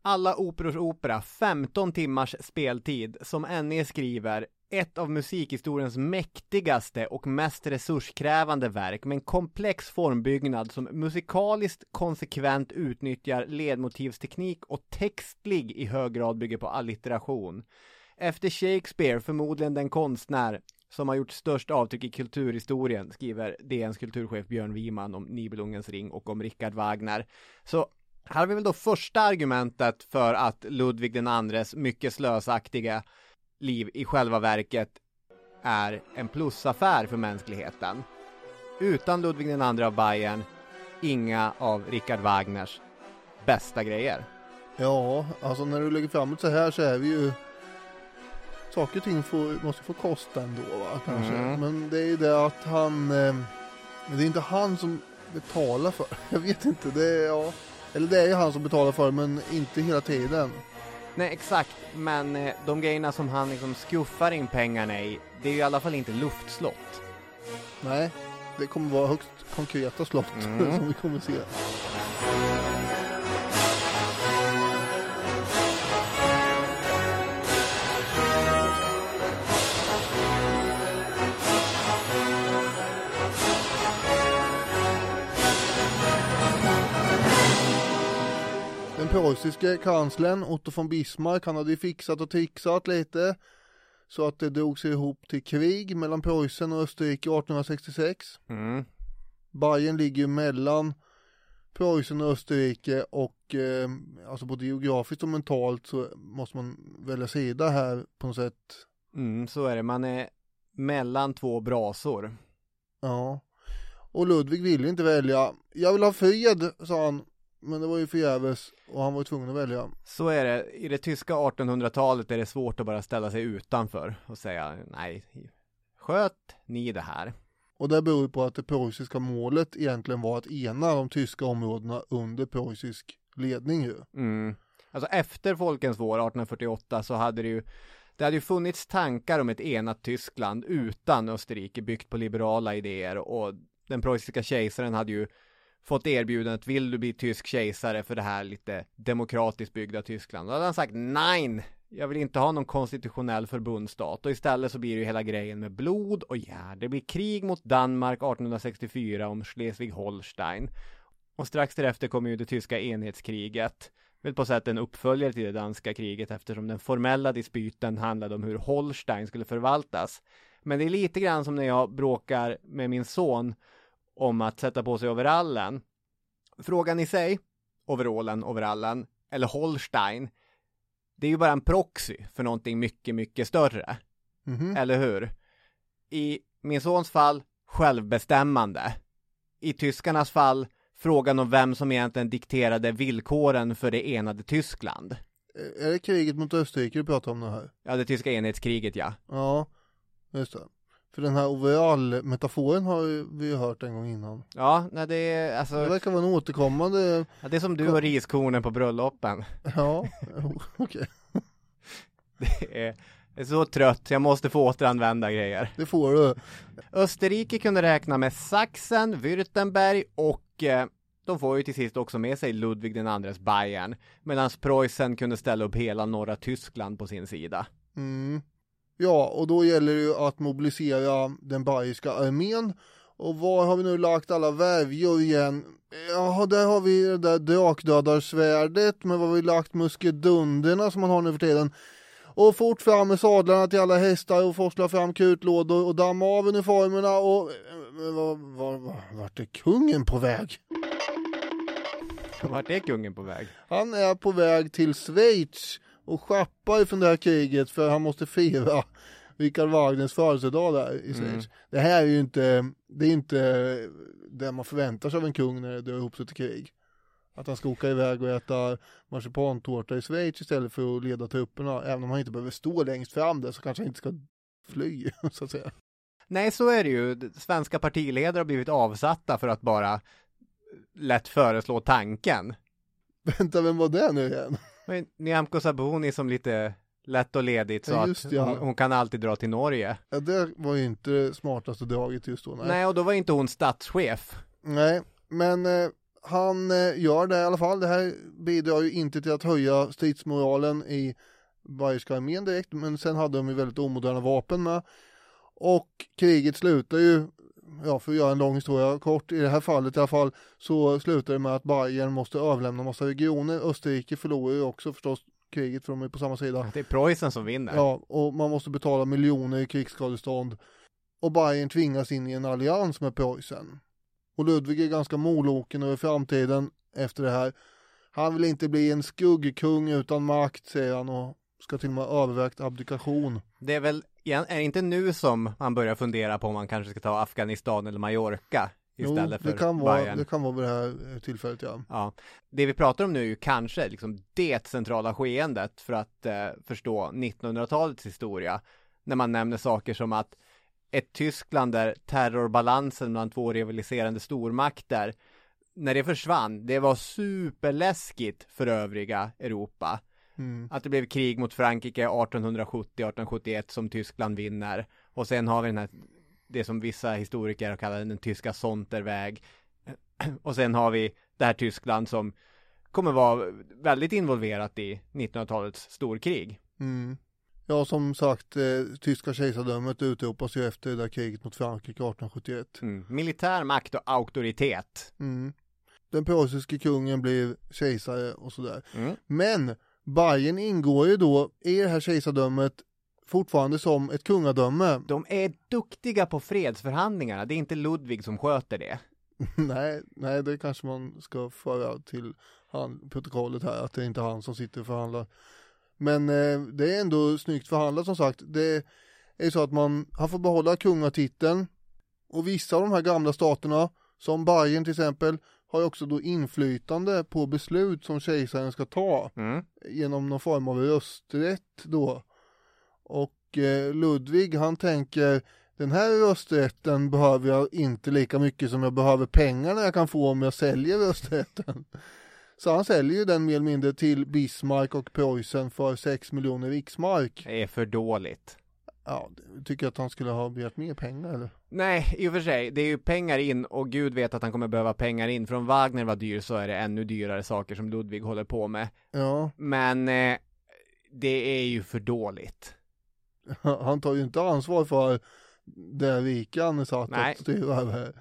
Alla operors opera, 15 timmars speltid, som NE skriver, ett av musikhistoriens mäktigaste och mest resurskrävande verk med en komplex formbyggnad som musikaliskt konsekvent utnyttjar ledmotivsteknik och textlig i hög grad bygger på allitteration. Efter Shakespeare förmodligen den konstnär som har gjort störst avtryck i kulturhistorien, skriver DNs kulturchef Björn Wiman om Nibelungens ring och om Richard Wagner. Så här har vi väl då första argumentet för att Ludvig den andres mycket slösaktiga liv i själva verket är en plusaffär för mänskligheten. Utan Ludvig andre av Bayern, inga av Richard Wagners bästa grejer. Ja, alltså när du lägger fram det så här så är vi ju Saker och ting får, måste få kosta ändå va, kanske. Mm. Men det är ju det att han eh, Det är inte han som betalar för Jag vet inte, det är ja Eller det är ju han som betalar för men inte hela tiden. Nej, exakt, men eh, de grejerna som han liksom skuffar in pengarna i, det är ju i alla fall inte luftslott. Nej, det kommer vara högst konkreta slott Mm. som vi kommer se. Den preussiske kanslern Otto von Bismarck, han hade ju fixat och trixat lite så att det drog sig ihop till krig mellan Preussen och Österrike 1866. Mm. Bayern ligger mellan Preussen och Österrike och eh, alltså både geografiskt och mentalt så måste man välja sida här på något sätt. Mm, så är det, man är mellan två brasor. Ja. Och Ludvig ville inte välja. Jag vill ha fred, sa han. Men det var ju förgäves och han var tvungen att välja. Så är det, i det tyska 1800-talet är det svårt att bara ställa sig utanför och säga nej, sköt ni det här. Och det beror på att det preussiska målet egentligen var att ena de tyska områdena under preussisk ledning ju. Mm. Alltså efter Folkens vår 1848 så hade det ju det hade ju funnits tankar om ett enat Tyskland utan Österrike byggt på liberala idéer och den preussiska kejsaren hade ju fått erbjudandet, vill du bli tysk kejsare för det här lite demokratiskt byggda Tyskland? Då hade han sagt nej, jag vill inte ha någon konstitutionell förbundsstat och istället så blir det ju hela grejen med blod och järn. det blir krig mot Danmark 1864 om Schleswig-Holstein. Och strax därefter kommer ju det tyska enhetskriget. Väl på sätt en uppföljare till det danska kriget eftersom den formella dispyten handlade om hur Holstein skulle förvaltas. Men det är lite grann som när jag bråkar med min son om att sätta på sig overallen. Frågan i sig, overallen, overallen, eller Holstein, det är ju bara en proxy för någonting mycket, mycket större. Mhm. Eller hur? I min sons fall, självbestämmande. I tyskarnas fall, frågan om vem som egentligen dikterade villkoren för det enade Tyskland. Är det kriget mot Österrike du pratar om nu här? Ja, det tyska enhetskriget ja. Ja, just det. För den här overall-metaforen har vi ju hört en gång innan. Ja, nej det är Det alltså, verkar vara en återkommande, ja, det är som du och riskornen på bröllopen. ja, okej. Det är, jag är så trött, jag måste få återanvända grejer. Det får du. Österrike kunde räkna med Sachsen, Württemberg och eh, de får ju till sist också med sig Ludvig den andres Bayern. Medan Preussen kunde ställa upp hela norra Tyskland på sin sida. Mm. Ja, och då gäller det ju att mobilisera den bayerska armén. Och var har vi nu lagt alla värvjor igen? Ja, där har vi det där drakdödarsvärdet, men var har vi lagt muskedunderna som man har nu för tiden? Och fort fram med sadlarna till alla hästar och forsla fram kutlådor och damma av uniformerna och... Var, var, var, vart är kungen på väg? Vart är kungen på väg? Han är på väg till Schweiz och schappar från det här kriget för han måste fira Richard Wagners födelsedag där i Schweiz. Det här är ju inte, det är inte det man förväntar sig av en kung när det drar ihop sig till krig. Att han ska åka iväg och äta marsipantårta i Schweiz istället för att leda trupperna. Även om han inte behöver stå längst fram där så kanske han inte ska fly, så att säga. Nej, så är det ju. Svenska partiledare har blivit avsatta för att bara lätt föreslå tanken. Vänta, vem var det nu igen? Nyamko Sabuni som lite lätt och ledigt så Ja, att ja. hon, hon kan alltid dra till Norge. Ja, det var ju inte det smartaste draget just då. Nej. och då var inte hon statschef. Nej, men eh, han eh, gör det i alla fall. Det här bidrar ju inte till att höja stridsmoralen i bayerska armén direkt, men sen hade de ju väldigt omoderna vapen med. Och kriget slutar ju, ja för att göra en lång historia kort, i det här fallet i alla fall, så slutar det med att Bayern måste överlämna massa regioner. Österrike förlorar ju också förstås kriget för de är på samma sida. Det är Preussen som vinner. Ja, och man måste betala miljoner i krigsskadestånd. Och Bayern tvingas in i en allians med Preussen. Och Ludvig är ganska moloken över framtiden efter det här. Han vill inte bli en skuggkung utan makt, säger han och ska till och med ha övervägt abdikation. Det är väl, är det inte nu som man börjar fundera på om man kanske ska ta Afghanistan eller Mallorca istället jo, det för kan vara, Bayern? det kan vara vid det här eh, tillfället, ja. Ja, det vi pratar om nu är ju kanske liksom det centrala skeendet för att eh, förstå 1900-talets historia. När man nämner saker som att ett Tyskland där terrorbalansen mellan två rivaliserande stormakter, när det försvann, det var superläskigt för övriga Europa. Mm. Att det blev krig mot Frankrike 1870-1871 som Tyskland vinner. Och sen har vi den här, det som vissa historiker har kallat den tyska Sonterväg. Och sen har vi det här Tyskland som kommer vara väldigt involverat i 1900-talets storkrig. Mm. Ja, som sagt, eh, tyska kejsardömet utropas ju efter det där kriget mot Frankrike 1871. Mm. Militär makt och auktoritet. Mm. Den preussiske kungen blev kejsare och sådär. Mm. Men Bayern ingår ju då i det här kejsardömet fortfarande som ett kungadöme. De är duktiga på fredsförhandlingarna. Det är inte Ludvig som sköter det. nej, nej, det kanske man ska föra till han, protokollet här, att det är inte han som sitter och förhandlar. Men eh, det är ändå snyggt förhandlat som sagt. Det är så att man, han får behålla kungatiteln och vissa av de här gamla staterna, som Bayern till exempel, har ju också då inflytande på beslut som kejsaren ska ta Mm. genom någon form av rösträtt då. Och eh, Ludvig han tänker den här rösträtten behöver jag inte lika mycket som jag behöver pengarna jag kan få om jag säljer rösträtten. Så han säljer ju den mer eller mindre till Bismarck och Preussen för 6 miljoner riksmark. Det är för dåligt. Ja, tycker att han skulle ha begärt mer pengar eller? Nej, i och för sig. Det är ju pengar in och gud vet att han kommer behöva pengar in. Från Wagner var dyr så är det ännu dyrare saker som Ludvig håller på med. Ja, Men eh, det är ju för dåligt. han tar ju inte ansvar för det rika han är satt Nej. att styra över.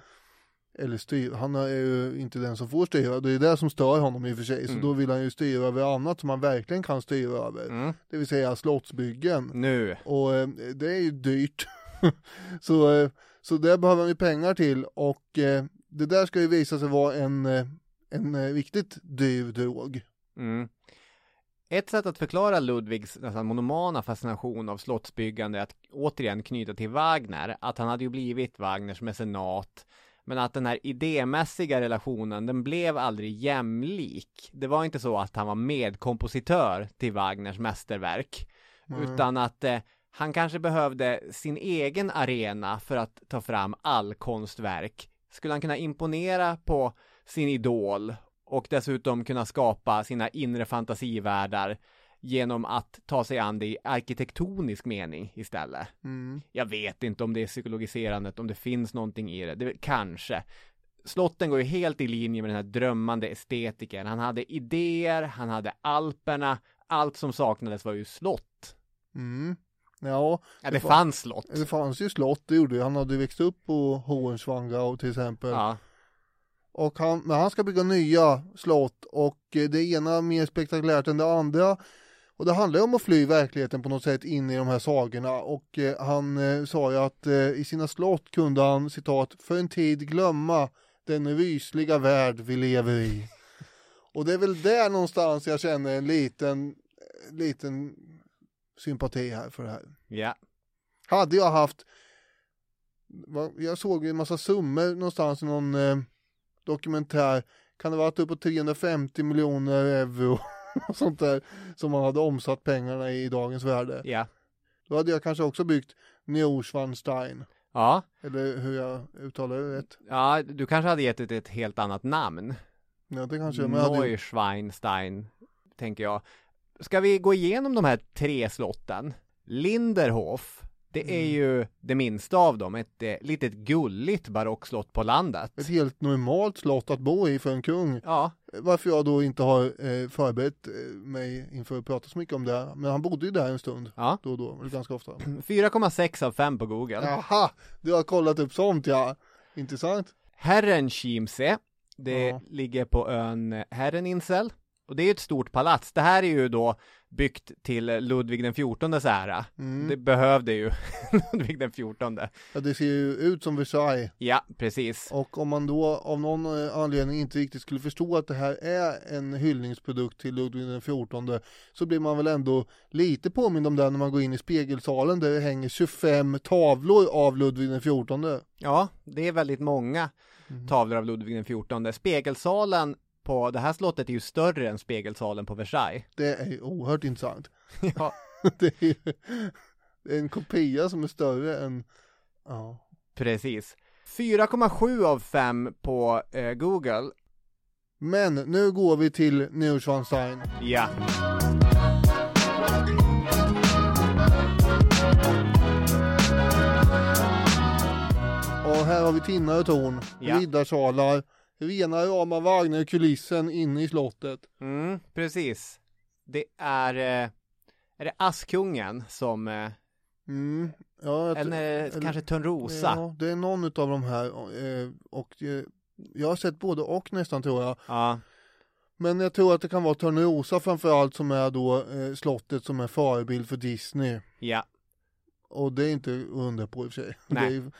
Eller styra, han är ju inte den som får styra, det är det som stör honom i och för sig. Så Mm. då vill han ju styra över annat som han verkligen kan styra över. Mm. Det vill säga slottsbyggen. Nu. Och eh, det är ju dyrt. så, eh, så det behöver ju pengar till och eh, det där ska ju visa sig vara en, eh, en eh, riktigt dyr drog. Mm. Ett sätt att förklara Ludvigs nästan monomana fascination av slottsbyggande är att återigen knyta till Wagner, att han hade ju blivit Wagners mecenat, men att den här idémässiga relationen, den blev aldrig jämlik. Det var inte så att han var medkompositör till Wagners mästerverk, utan att eh, han kanske behövde sin egen arena för att ta fram all konstverk. Skulle han kunna imponera på sin idol och dessutom kunna skapa sina inre fantasivärldar genom att ta sig an det i arkitektonisk mening istället. Mm. Jag vet inte om det är psykologiserandet, om det finns någonting i det, det kanske. Slotten går ju helt i linje med den här drömmande estetiken. Han hade idéer, han hade Alperna, allt som saknades var ju slott. Mm. Ja, Ja, det fa- fanns slott. det fanns ju slott, det gjorde. Han hade växt upp på Hohenschwangau till exempel. Ja, Och han, men han ska bygga nya slott och eh, det ena mer spektakulärt än det andra. Och det handlar ju om att fly verkligheten på något sätt in i de här sagorna och eh, han eh, sa ju att eh, i sina slott kunde han citat för en tid glömma den rysliga värld vi lever i. Och det är väl där någonstans jag känner en liten, eh, liten sympati här för det här. ja, Hade jag haft, jag såg ju en massa summor någonstans i någon eh, dokumentär, kan det varit uppåt 350 miljoner euro och sånt där som man hade omsatt pengarna i, i dagens värde. ja, Då hade jag kanske också byggt Neuschwanstein, ja, eller hur jag uttalar det rätt. ja, du kanske hade gett det ett helt annat namn. Ja, det kanske jag, Neuschweinstein, tänker jag. Ska vi gå igenom de här tre slotten? Linderhof, det är Mm. ju det minsta av dem, ett eh, litet gulligt barockslott på landet. ett helt normalt slott att bo i för en kung. Ja, Varför jag då inte har eh, förberett eh, mig inför att prata så mycket om det. Men han bodde ju där en stund, ja. då och då, ganska ofta. 4,6 av 5 på Google. Jaha, du har kollat upp sånt ja. Intressant. Herrenchiemsee, det Ja. ligger på ön Herreninsel. Och det är ju ett stort palats. Det här är ju då byggt till Ludvig den XIVs ära. Mm. Det behövde ju Ludvig den XIV. Ja, det ser ju ut som Versailles. Ja, precis. Och om man då av någon eh, anledning inte riktigt skulle förstå att det här är en hyllningsprodukt till Ludvig den XIV så blir man väl ändå lite påmind om det när man går in i spegelsalen där det hänger 25 tavlor av Ludvig den XIV. Ja, det är väldigt många tavlor av Ludvig den XIV. Spegelsalen på det här slottet är ju större än spegelsalen på Versailles. Det är ju oerhört intressant. Ja, det är ju det är en kopia som är större än, ja. precis. 4,7 av 5 på eh, Google. Men nu går vi till Neuschwanstein. Ja, Och här har vi tinnar och torn, Ja. riddarsalar, rena rama Wagner-kulissen inne i slottet. mm, precis. Det är, eh, är det Askungen som, eh, Mm. Ja, jag eller, eller- kanske Törnrosa? Ja, det är någon av de här eh, och eh, jag har sett både och nästan tror jag. Ja, Men jag tror att det kan vara Törnrosa framförallt som är då eh, slottet som är förebild för Disney. ja, Och det är inte att undra på i och för sig. Nej. är,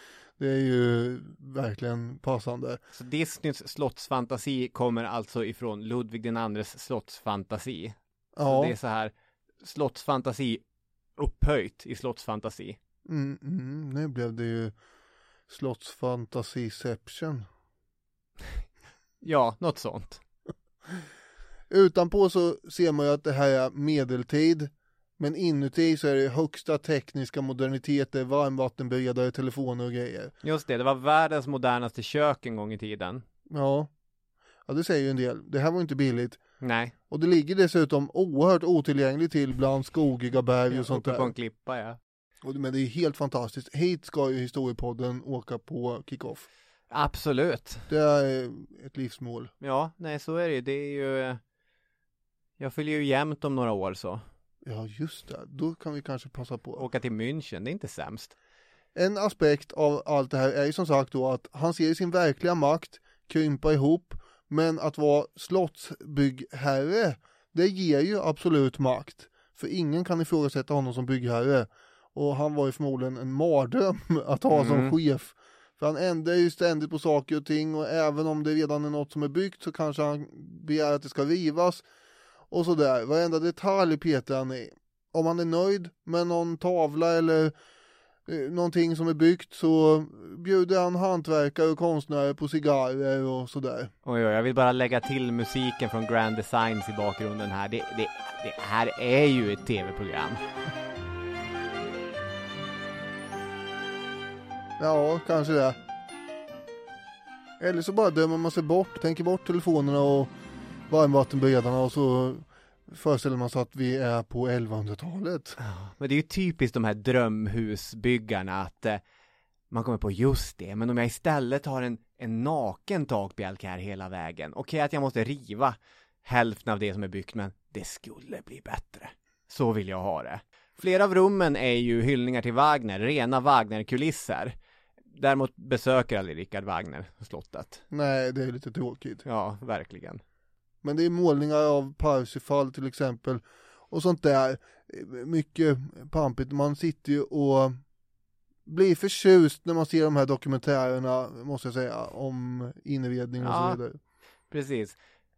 det är ju verkligen passande. så Disneys slottsfantasi kommer alltså ifrån Ludvig den andres slottsfantasi. Så Ja, det är så här slottsfantasi upphöjt i slottsfantasi. mm, mm, nu blev det ju slottsfantasiception. Ja, något sånt. Utanpå så ser man ju att det här är medeltid. Men inuti så är det högsta tekniska moderniteter, varmvattenberedare, telefoner och grejer. Just det, det var världens modernaste kök en gång i tiden. Ja. ja, det säger ju en del. Det här var inte billigt. Nej, Och det ligger dessutom oerhört otillgängligt till bland skogiga berg och sånt uppe på en där. klippa ja. Och, men det är helt fantastiskt. Hit ska ju historiepodden åka på kickoff. Absolut. Det är ett livsmål. Ja, nej så är det ju. Det är ju Jag fyller ju jämnt om några år så. Ja, just det. Då kan vi kanske passa på. Åka till München, det är inte sämst. En aspekt av allt det här är ju som sagt då att han ser sin verkliga makt krympa ihop, men att vara slottsbyggherre, det ger ju absolut makt. För ingen kan ifrågasätta honom som byggherre. Och han var ju förmodligen en mardröm att ha Mm. som chef. För han ändrar ju ständigt på saker och ting och även om det redan är något som är byggt så kanske han begär att det ska rivas. Och sådär, varenda detalj petar han i. Om han är nöjd med någon tavla eller eh, någonting som är byggt så bjuder han hantverkare och konstnärer på cigarrer och sådär. Oj, oj, jag vill bara lägga till musiken från Grand Designs i bakgrunden här. Det, det, det här är ju ett tv-program. Ja, kanske det. Eller så bara dömer man sig bort, tänker bort telefonerna och varmvattenberedarna och så föreställer man sig att vi är på 1100-talet. Men det är ju typiskt de här drömhusbyggarna att eh, man kommer på just det, men om jag istället har en, en naken takbjälke här hela vägen. Okej att jag måste riva hälften av det som är byggt, men det skulle bli bättre. Så vill jag ha det. Flera av rummen är ju hyllningar till Wagner, rena Wagner-kulisser. Däremot besöker aldrig Richard Wagner slottet. Nej, det är lite tråkigt. Ja, verkligen. Men det är målningar av Parsifal till exempel och sånt där. Mycket pampigt. Man sitter ju och blir förtjust när man ser de här dokumentärerna, måste jag säga, om inredning och Ja. så vidare. Precis.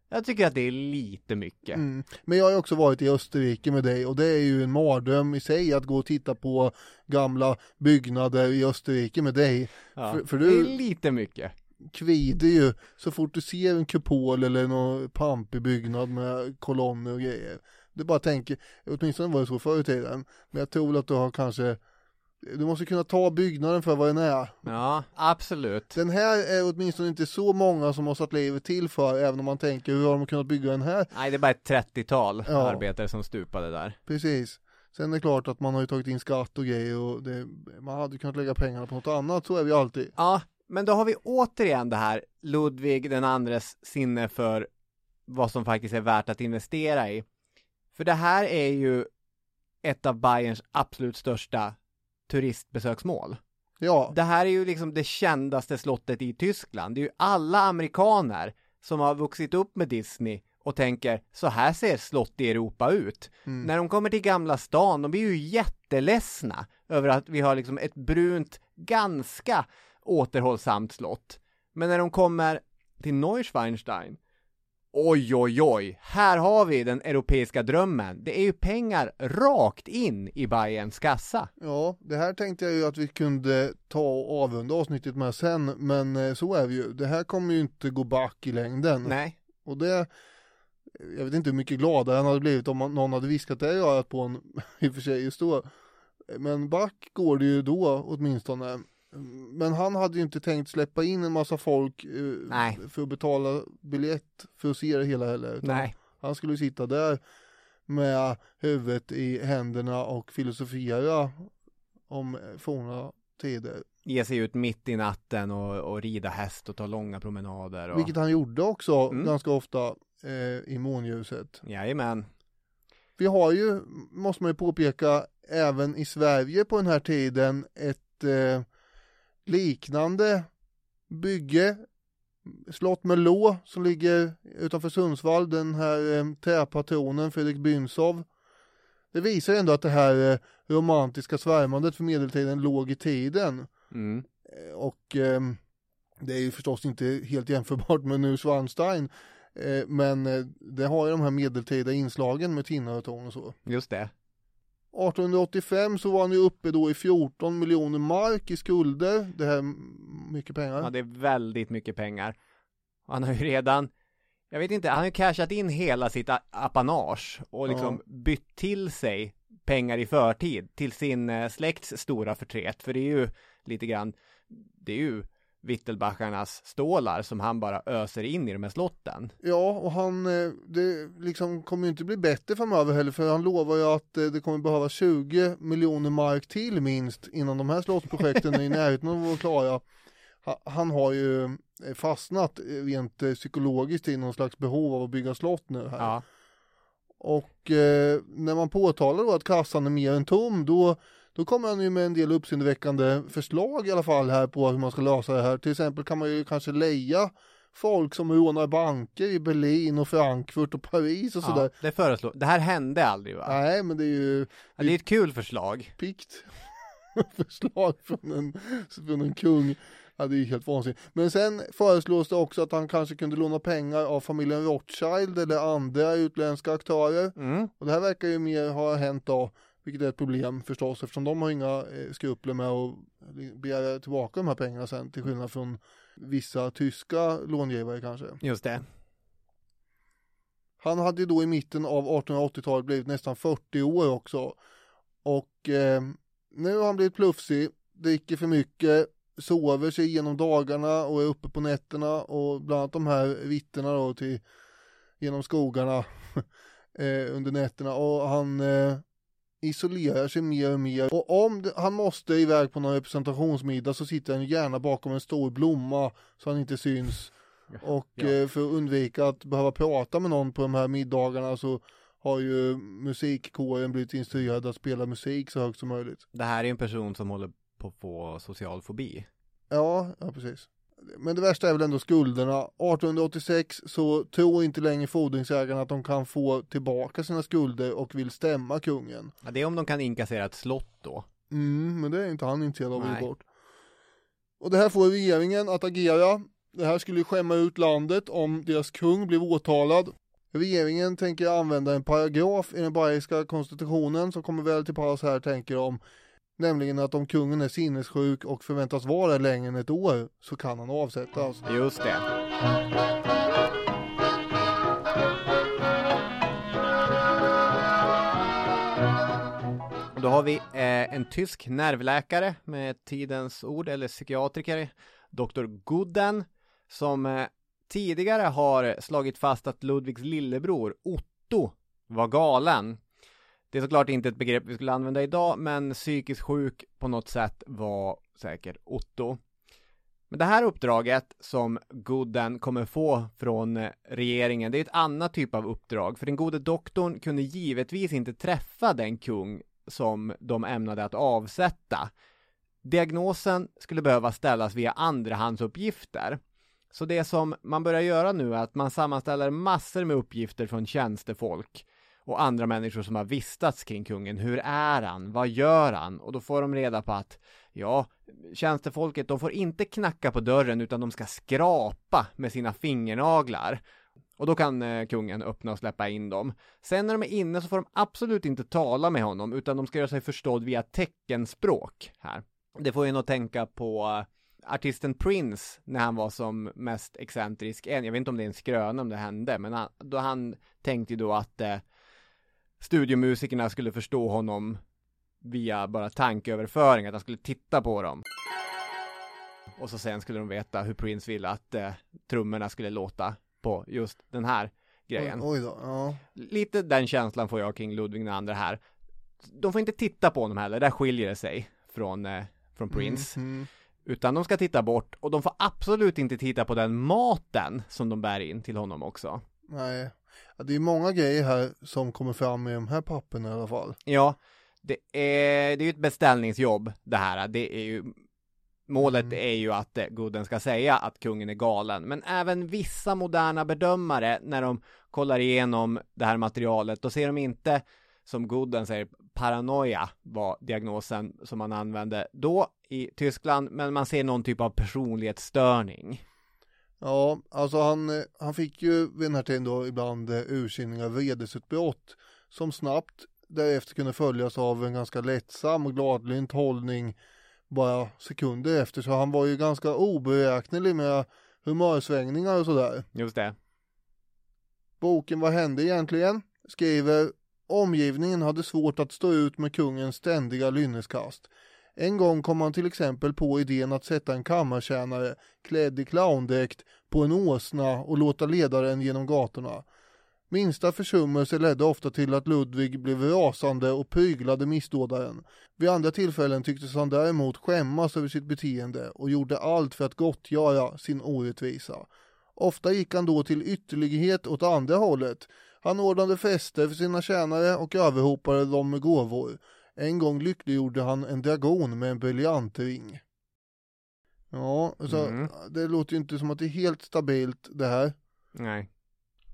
Jag tycker att det är lite mycket. Mm. Men jag har också varit i Österrike med dig och det är ju en mardröm i sig att gå och titta på gamla byggnader i Österrike med dig. Ja, För, för Det du är lite mycket. Kvider ju så fort du ser en kupol eller någon pampig byggnad med kolonner och grejer. Du bara tänker, åtminstone var det så förr i tiden, men jag tror att du har kanske du måste kunna ta byggnaden för vad den är. Ja, absolut. Den här är åtminstone inte så många som har satt livet till för, även om man tänker hur har de kunnat bygga den här? Nej, det är bara ett 30-tal Ja. arbetare som stupade där. Precis. Sen är det klart att man har ju tagit in skatt och grejer och det, man hade kunnat lägga pengarna på något annat, så är vi alltid. Ja, men då har vi återigen det här Ludvig den andres sinne för vad som faktiskt är värt att investera i. För det här är ju ett av Bayerns absolut största turistbesöksmål. Ja, Det här är ju liksom det kändaste slottet i Tyskland. Det är ju alla amerikaner som har vuxit upp med Disney och tänker så här ser slott i Europa ut. När de kommer till Gamla stan, de blir ju jätteledsna över att vi har liksom ett brunt, ganska återhållsamt slott. Men när de kommer till Neuschwanstein, oj oj oj, här har vi den europeiska drömmen. Det är ju pengar rakt in i Bayerns kassa. Ja, det här tänkte jag ju att vi kunde ta och avrunda avsnittet med sen, men eh, så är vi ju. Det här kommer ju inte gå back i längden. Nej, Och det, jag vet inte hur mycket gladare han hade blivit om någon hade viskat det i örat på en, i och för sig just då. Men back går det ju då åtminstone. Men han hade ju inte tänkt släppa in en massa folk eh, Nej. för att betala biljett för att se det hela heller. nej. Han skulle ju sitta där med huvudet i händerna och filosofera om forna tider. ge sig ut mitt i natten och, och rida häst och ta långa promenader. Och... Vilket han gjorde också Mm. ganska ofta eh, i månljuset. Jajamän. Vi har ju, måste man ju påpeka, även i Sverige på den här tiden ett eh, liknande bygge. Slott med lå som ligger utanför Sundsvall, den här eh, träpatronen Fredrik Bynsov. Det visar ändå att det här eh, romantiska svärmandet för medeltiden låg i tiden. Mm. Eh, Och eh, det är ju förstås inte helt jämförbart med nu Swanstein. Eh, men det har ju de här medeltida inslagen med tinnar och torn och så. Just det. 1885 så var han ju uppe då i 14 miljoner mark i skulder. Det här är mycket pengar. Ja, det är väldigt mycket pengar. Han har ju redan, jag vet inte, han har ju cashat in hela sitt apanage och liksom bytt till sig pengar i förtid till sin eh, släkts stora förtret. För det är ju lite grann, det är ju Wittelbacharnas stålar som han bara öser in i de här slotten. Ja, och han, eh, det liksom kommer ju inte bli bättre framöver heller för han lovar ju att eh, det kommer behöva 20 miljoner mark till minst innan de här slottsprojekten är i närheten av att vara klara. Han har ju eh, fastnat rent psykologiskt i någon slags behov av att bygga slott nu här. Ja. Och eh, när man påtalar då att kassan är mer än tom då då kommer han ju med en del uppseendeväckande förslag i alla fall här på hur man ska lösa det här. Till exempel kan man ju kanske leja folk som rånar banker i Berlin och Frankfurt och Paris och ja, sådär. Det föreslår, det här hände aldrig va? Nej men det är ju ja, Det är ett kul förslag Pikt förslag från en, från en kung Ja det är helt vansinnigt. Men sen föreslås det också att han kanske kunde låna pengar av familjen Rothschild eller andra utländska aktörer. Mm. Och det här verkar ju mer ha hänt då vilket är ett problem förstås eftersom de har inga eh, skrupler med att begära tillbaka de här pengarna sen till skillnad från vissa tyska långivare kanske. Just det. Han hade då i mitten av 1880-talet blivit nästan 40 år också. Och eh, nu har han blivit plufsig, dricker för mycket, sover sig igenom dagarna och är uppe på nätterna och bland annat de här vitterna då till genom skogarna eh, under nätterna och han eh, isolerar sig mer och mer och om det, han måste iväg på någon representationsmiddag så sitter han gärna bakom en stor blomma så han inte syns och Ja. eh, för att undvika att behöva prata med någon på de här middagarna så har ju musikkåren blivit instruerad att spela musik så högt som möjligt. Det här är en person som håller på att få social fobi. Ja, ja precis. Men det värsta är väl ändå skulderna. 1886 så tror inte längre fordringsägarna att de kan få tillbaka sina skulder och vill stämma kungen. Ja, det är om de kan inkassera ett slott då. Mm, men det är inte han intresserad av att ge bort. Och det här får regeringen att agera. Det här skulle ju skämma ut landet om deras kung blev åtalad. Regeringen tänker använda en paragraf i den bayerska konstitutionen som kommer väl till pass här tänker de. Nämligen att om kungen är sinnessjuk och förväntas vara det längre än ett år så kan han avsättas. Just det. Då har vi eh, en tysk nervläkare med tidens ord, eller psykiatriker, Dr. Gooden, som eh, tidigare har slagit fast att Ludvigs lillebror Otto var galen. Det är såklart inte ett begrepp vi skulle använda idag, men psykiskt sjuk på något sätt var säkert Otto. Men det här uppdraget som Gooden kommer få från regeringen, det är ett annat typ av uppdrag, för den gode doktorn kunde givetvis inte träffa den kung som de ämnade att avsätta. Diagnosen skulle behöva ställas via andrahandsuppgifter. Så det som man börjar göra nu är att man sammanställer massor med uppgifter från tjänstefolk och andra människor som har vistats kring kungen. Hur är han? Vad gör han? Och då får de reda på att ja, tjänstefolket, de får inte knacka på dörren utan de ska skrapa med sina fingernaglar. Och då kan eh, kungen öppna och släppa in dem. Sen när de är inne så får de absolut inte tala med honom utan de ska göra sig förstådd via teckenspråk här. Det får en att tänka på eh, artisten Prince när han var som mest excentrisk. än. jag vet inte om det är en skröna om det hände, men han, då han tänkte ju då att eh, studiomusikerna skulle förstå honom via bara tankeöverföring, att han skulle titta på dem. Och så sen skulle de veta hur Prince ville att eh, trummorna skulle låta på just den här grejen. Oj då, ja. Lite den känslan får jag kring Ludvig II här. De får inte titta på honom heller, där skiljer det sig från, eh, från Prince. Mm. Utan de ska titta bort och de får absolut inte titta på den maten som de bär in till honom också. Nej, det är många grejer här som kommer fram i de här papperna i alla fall. Ja, det är, det är ju ett beställningsjobb det här. Det är ju Målet är ju att eh, Gooden ska säga att kungen är galen, men även vissa moderna bedömare när de kollar igenom det här materialet, då ser de inte som Gooden säger, paranoia var diagnosen som man använde då i Tyskland, men man ser någon typ av personlighetsstörning. Ja, alltså han, han fick ju vid den här tiden då ibland eh, ursinniga vredesutbrott som snabbt därefter kunde följas av en ganska lättsam och gladlynt hållning bara sekunder efter så han var ju ganska oberäknelig med humörsvängningar och sådär. Just det. Boken Vad hände egentligen? skriver Omgivningen hade svårt att stå ut med kungens ständiga lynneskast. En gång kom han till exempel på idén att sätta en kammartjänare klädd i clowndräkt på en åsna och låta ledaren genom gatorna. Minsta försummelse ledde ofta till att Ludvig blev rasande och pryglade missdådaren. Vid andra tillfällen tycktes han däremot skämmas över sitt beteende och gjorde allt för att gottgöra sin orättvisa. Ofta gick han då till ytterlighet åt andra hållet. Han ordnade fester för sina tjänare och överhopade dem med gåvor. En gång lyckliggjorde han en dragon med en briljantring. Ja, så Mm. det låter ju inte som att det är helt stabilt det här. Nej.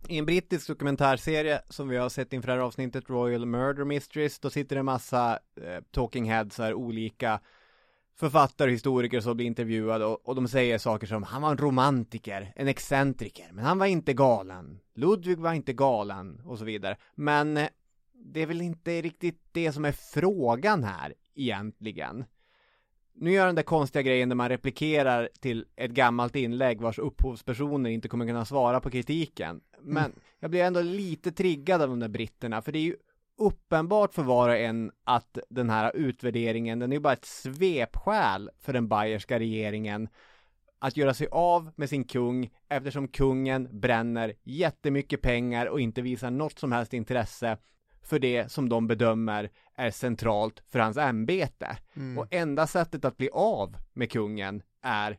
I en brittisk dokumentärserie som vi har sett inför det här avsnittet, Royal Murder Mysteries, då sitter det en massa eh, talking heads här, olika författare och historiker som blir intervjuade och, och de säger saker som han var en romantiker, en excentriker, men han var inte galen. Ludvig var inte galen och så vidare. Men eh, det är väl inte riktigt det som är frågan här egentligen. Nu gör den där konstiga grejen där man replikerar till ett gammalt inlägg vars upphovspersoner inte kommer kunna svara på kritiken. Men jag blir ändå lite triggad av de där britterna, för det är ju uppenbart för var och en att den här utvärderingen, den är ju bara ett svepskäl för den bayerska regeringen att göra sig av med sin kung eftersom kungen bränner jättemycket pengar och inte visar något som helst intresse för det som de bedömer är centralt för hans ämbete. Och enda sättet att bli av med kungen är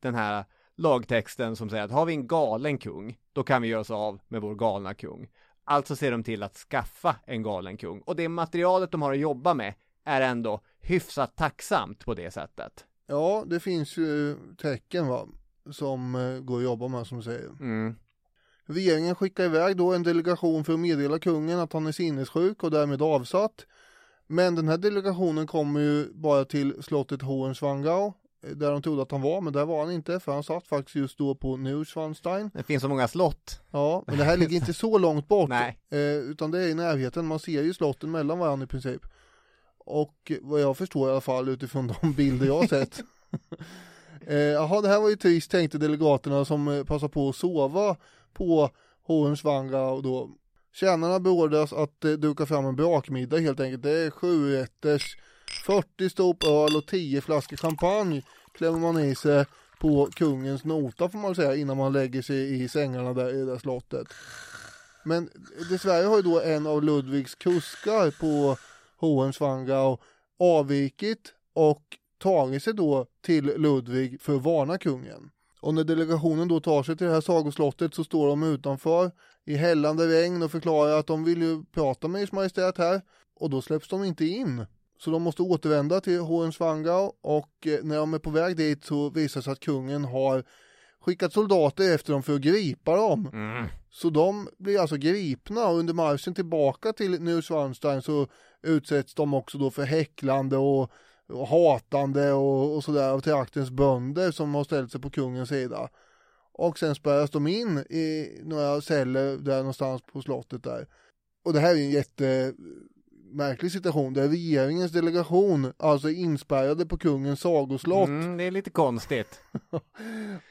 den här lagtexten som säger att har vi en galen kung, då kan vi göra oss av med vår galna kung. Alltså ser de till att skaffa en galen kung. Och det materialet de har att jobba med är ändå hyfsat tacksamt på det sättet. Ja, det finns ju tecken va, som eh, går att jobba med som du säger. Mm. Regeringen skickar iväg då en delegation för att meddela kungen att han är sinnessjuk och därmed avsatt. Men den här delegationen kommer ju bara till slottet Hohenschwangau eh, där de trodde att han var, men där var han inte för han satt faktiskt just då på Neuschwanstein. Det finns så många slott. Ja, men det här ligger inte så långt bort, Nej. eh, utan det är i närheten. Man ser ju slotten mellan varandra i princip. Och vad jag förstår i alla fall utifrån de bilder jag har sett. eh, jaha, det här var ju trist tänkte delegaterna som eh, passar på att sova på Hohenschwangau då. Tjänarna beordras att eh, duka fram en brakmiddag helt enkelt. Det är sju rätters, 40 stop öl och 10 flaskor champagne klämmer man i sig på kungens nota får man säga innan man lägger sig i sängarna där i det där slottet. Men dessvärre har ju då en av Ludvigs kuskar på Hohenschwangau avvikit och tagit sig då till Ludvig för att varna kungen. Och när delegationen då tar sig till det här sagoslottet så står de utanför i hällande regn och förklarar att de vill ju prata med Ers Majestät här och då släpps de inte in. Så de måste återvända till Hohenschwangau och eh, när de är på väg dit så visar det sig att kungen har skickat soldater efter dem för att gripa dem. Så de blir alltså gripna och under marschen tillbaka till Neuschwanstein så utsätts de också då för häcklande och, och hatande och, och sådär av traktens bönder som har ställt sig på kungens sida. Och sen spärras de in i några celler där någonstans på slottet där. Och det här är en jättemärklig situation där regeringens delegation alltså är inspärrade på kungens sagoslott. Mm, det är lite konstigt.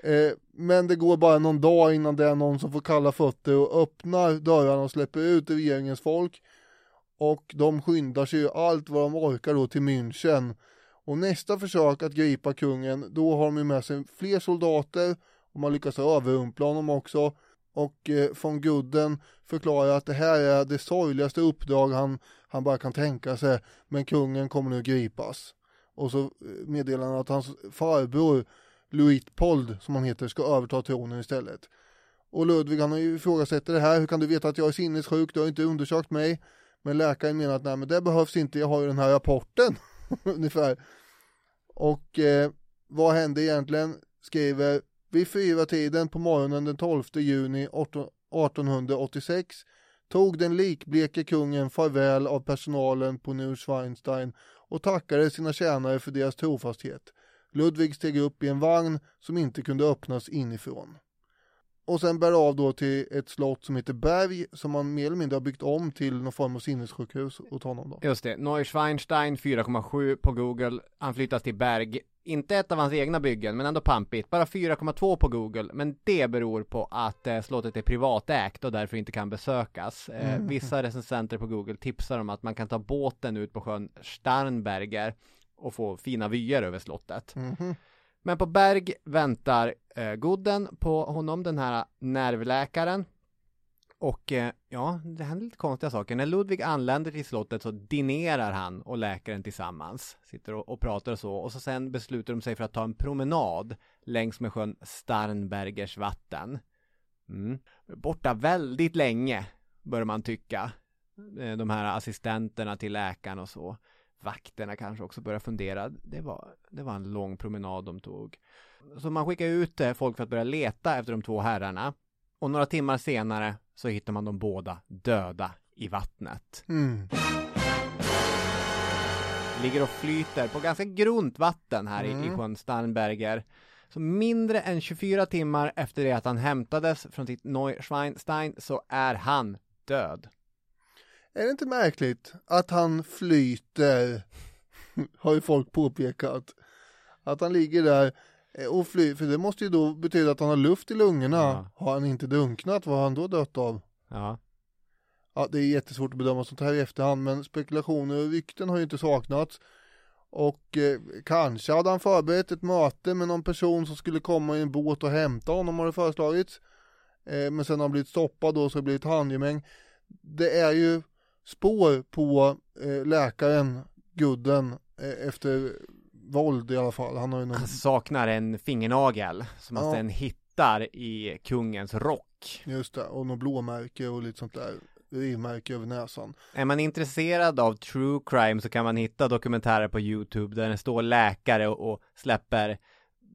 Eh, men det går bara någon dag innan det är någon som får kalla fötter och öppnar dörrarna och släpper ut regeringens folk. Och de skyndar sig ju allt vad de orkar då till München. Och nästa försök att gripa kungen, då har de ju med sig fler soldater och man lyckas överrumpla honom också. Och eh, von Gudden förklarar att det här är det sorgligaste uppdrag han, han bara kan tänka sig. Men kungen kommer nu gripas. Och så eh, meddelar han att hans farbror Luitpold, som han heter, ska överta tronen istället. Och Ludvig han ifrågasätter det här, hur kan du veta att jag är sinnessjuk, du har inte undersökt mig. Men läkaren menar att nej men det behövs inte, jag har ju den här rapporten. Ungefär. Och eh, vad hände egentligen? Skriver vid fyra tiden på morgonen den 12 juni 1886 tog den likbleke kungen farväl av personalen på Neuschwanstein och tackade sina tjänare för deras trofasthet. Ludvig steg upp i en vagn som inte kunde öppnas inifrån. Och sen bär av då till ett slott som heter Berg som man mer eller mindre har byggt om till någon form av sinnessjukhus åt honom då. Just det, Neuschwanstein 4,7 på Google. Han flyttas till Berg. Inte ett av hans egna byggen, men ändå pampigt. Bara 4,2 på Google, men det beror på att eh, slottet är privatägt och därför inte kan besökas. Eh, Mm. Vissa recensenter på Google tipsar om att man kan ta båten ut på sjön Starnberger och få fina vyer över slottet. Mhm. Men på Berg väntar eh, Godden på honom, den här nervläkaren. Och eh, ja, det händer lite konstiga saker. När Ludvig anländer till slottet så dinerar han och läkaren tillsammans. Sitter och, och pratar och så. Och så sen beslutar de sig för att ta en promenad längs med sjön Starnbergers vatten. Mm. Borta väldigt länge, bör man tycka. Eh, de här assistenterna till läkaren och så. Vakterna kanske också börjar fundera. Det var, det var en lång promenad de tog. Så man skickar ut eh, folk för att börja leta efter de två herrarna. Och några timmar senare så hittar man dem båda döda i vattnet. Mm. Ligger och flyter på ganska grunt vatten här i, i Mm. sjön Starnberger. Så mindre än 24 timmar efter det att han hämtades från sitt Neuschwanstein så är han död. Är det inte märkligt att han flyter, har ju folk påpekat. Att han ligger där eh, och flyter, för det måste ju då betyda att han har luft i lungorna. Ja. Har han inte drunknat, vad har han då dött av? Ja. Ja, det är jättesvårt att bedöma sånt här i efterhand, men spekulationer och rykten har ju inte saknats. Och eh, kanske hade han förberett ett möte med någon person som skulle komma i en båt och hämta honom har det föreslagits. Eh, men sen har han blivit stoppad och så har det blivit handgemäng. Det är ju spår på eh, läkaren, Gudden, eh, efter våld i alla fall. Han har ju någon... Han saknar en fingernagel som han Ja. sen hittar i kungens rock. Just det, och något blåmärke och lite sånt där rivmärke över näsan. Är man intresserad av true crime så kan man hitta dokumentärer på Youtube där det står läkare och, och släpper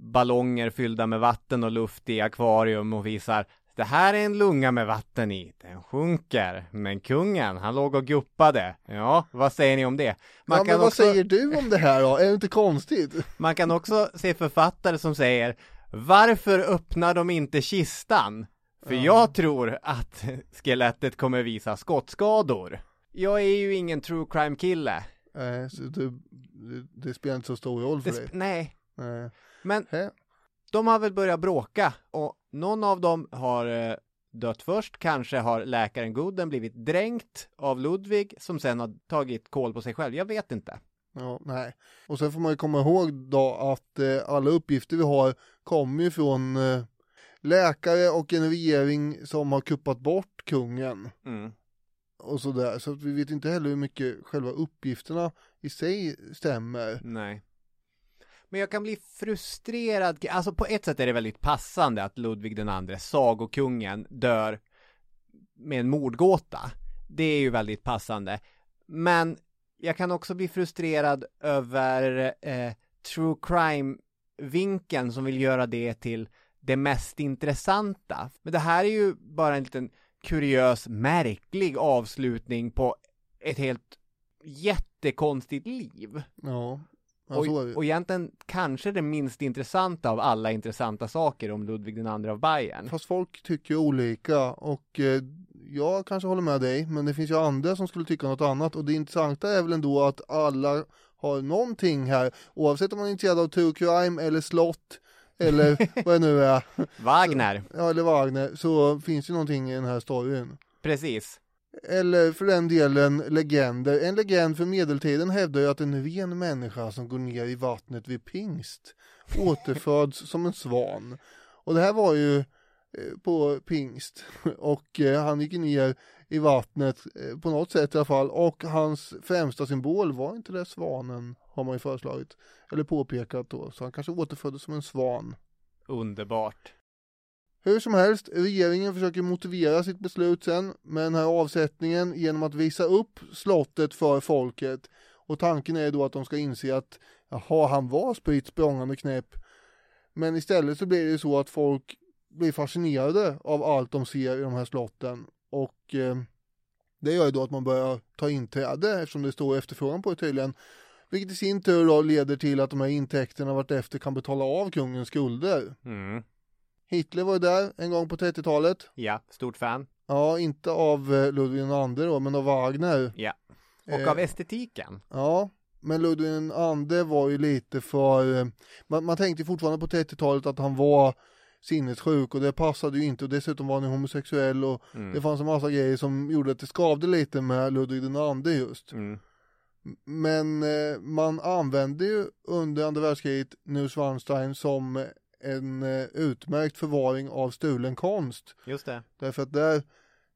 ballonger fyllda med vatten och luft i akvarium och visar det här är en lunga med vatten i, den sjunker, men kungen, han låg och guppade. Ja, vad säger ni om det? Man, ja, kan, men vad också, säger du om det här då? Är det inte konstigt? man kan också se författare som säger Varför öppnar de inte kistan? För jag tror att skelettet kommer visa skottskador. Jag är ju ingen true crime kille. Nej, det, det, spelar inte så stor roll för Det dig. nej, Nej. men Hä? de har väl börjat bråka och någon av dem har eh, dött först. Kanske har läkaren Gooden blivit dränkt av Ludvig som sen har tagit koll på sig själv. Jag vet inte. Ja, nej. Och sen får man ju komma ihåg då att eh, alla uppgifter vi har kommer ju från eh, läkare och en regering som har kuppat bort kungen Mm. och sådär. Så att vi vet inte heller hur mycket själva uppgifterna i sig stämmer. Nej. Men jag kan bli frustrerad. Alltså på ett sätt är det väldigt passande att Ludvig den andre, sagokungen, dör med en mordgåta. Det är ju väldigt passande. Men jag kan också bli frustrerad över eh, true crime vinkeln som vill göra det till det mest intressanta. Men det här är ju bara en liten kuriös, märklig avslutning på ett helt jättekonstigt liv. Ja, ja och, och egentligen kanske det minst intressanta av alla intressanta saker om Ludvig den andra av Bayern. Fast folk tycker olika och eh, jag kanske håller med dig men det finns ju andra som skulle tycka något annat och det intressanta är väl ändå att alla har någonting här oavsett om man är intresserad av true crime eller slott eller vad det nu är, Wagner, ja eller Wagner så finns ju någonting i den här storyn. precis. Eller för den delen legender. En legend för medeltiden hävdar ju att en ren människa som går ner i vattnet vid pingst återföds som en svan. Och det här var ju eh, på pingst och eh, han gick ner i vattnet eh, på något sätt i alla fall och hans främsta symbol var inte det svanen har man ju föreslagit eller påpekat då så han kanske återföddes som en svan. Underbart. Hur som helst, regeringen försöker motivera sitt beslut sen med den här avsättningen genom att visa upp slottet för folket. Och tanken är då att de ska inse att jaha, han var spritt språngande knäpp. Men istället så blir det så att folk blir fascinerade av allt de ser i de här slotten. Och eh, det gör ju då att man börjar ta inträde eftersom det står efterfrågan på det tydligen. Vilket i sin tur då leder till att de här intäkterna vartefter kan betala av kungens skulder. Mm. Hitler var ju där en gång på 30-talet. Ja, stort fan. Ja, inte av eh, Ludvig II då, men av Wagner. Ja. Och Eh, av estetiken. Ja, men Ludvig II var ju lite för, eh, man, man tänkte fortfarande på 30-talet att han var sinnessjuk och det passade ju inte och dessutom var han ju homosexuell och Mm. det fanns en massa grejer som gjorde att det skavde lite med Ludvig II just. Mm. Men eh, man använde ju under andra världskriget Neuschwanstein som en eh, utmärkt förvaring av stulen konst. Just det. Därför att där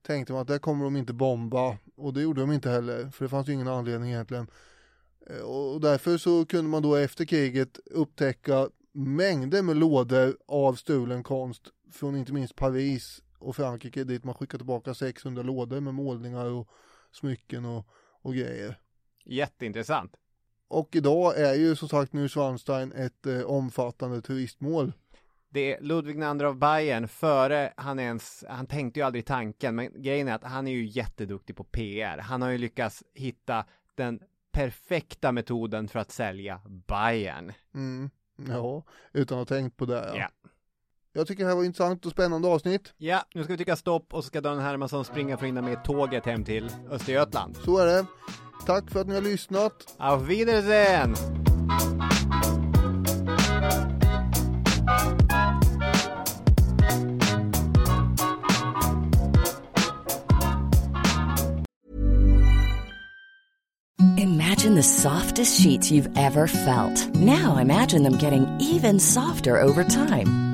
tänkte man att där kommer de inte bomba och det gjorde de inte heller för det fanns ju ingen anledning egentligen. Eh, och därför så kunde man då efter kriget upptäcka mängder med lådor av stulen konst från inte minst Paris och Frankrike dit man skickade tillbaka 600 lådor med målningar och smycken och, och grejer. Jätteintressant. Och idag är ju som sagt nu Schwanstein ett eh, omfattande turistmål. Det är Ludwig II av Bayern före han ens, han tänkte ju aldrig tanken, men grejen är att han är ju jätteduktig på PR. Han har ju lyckats hitta den perfekta metoden för att sälja Bayern. Mm, ja, utan att ha tänkt på det. Ja. Ja. Jag tycker det här var intressant och spännande avsnitt. Ja, nu ska vi trycka stopp och så ska Dan Hermansson springa för att hinna med tåget hem till Östergötland. Så är det. Tack för att ni har lyssnat. Auf Wiedersehen! Imagine the softest sheets you've ever felt. Now imagine them getting even softer over time.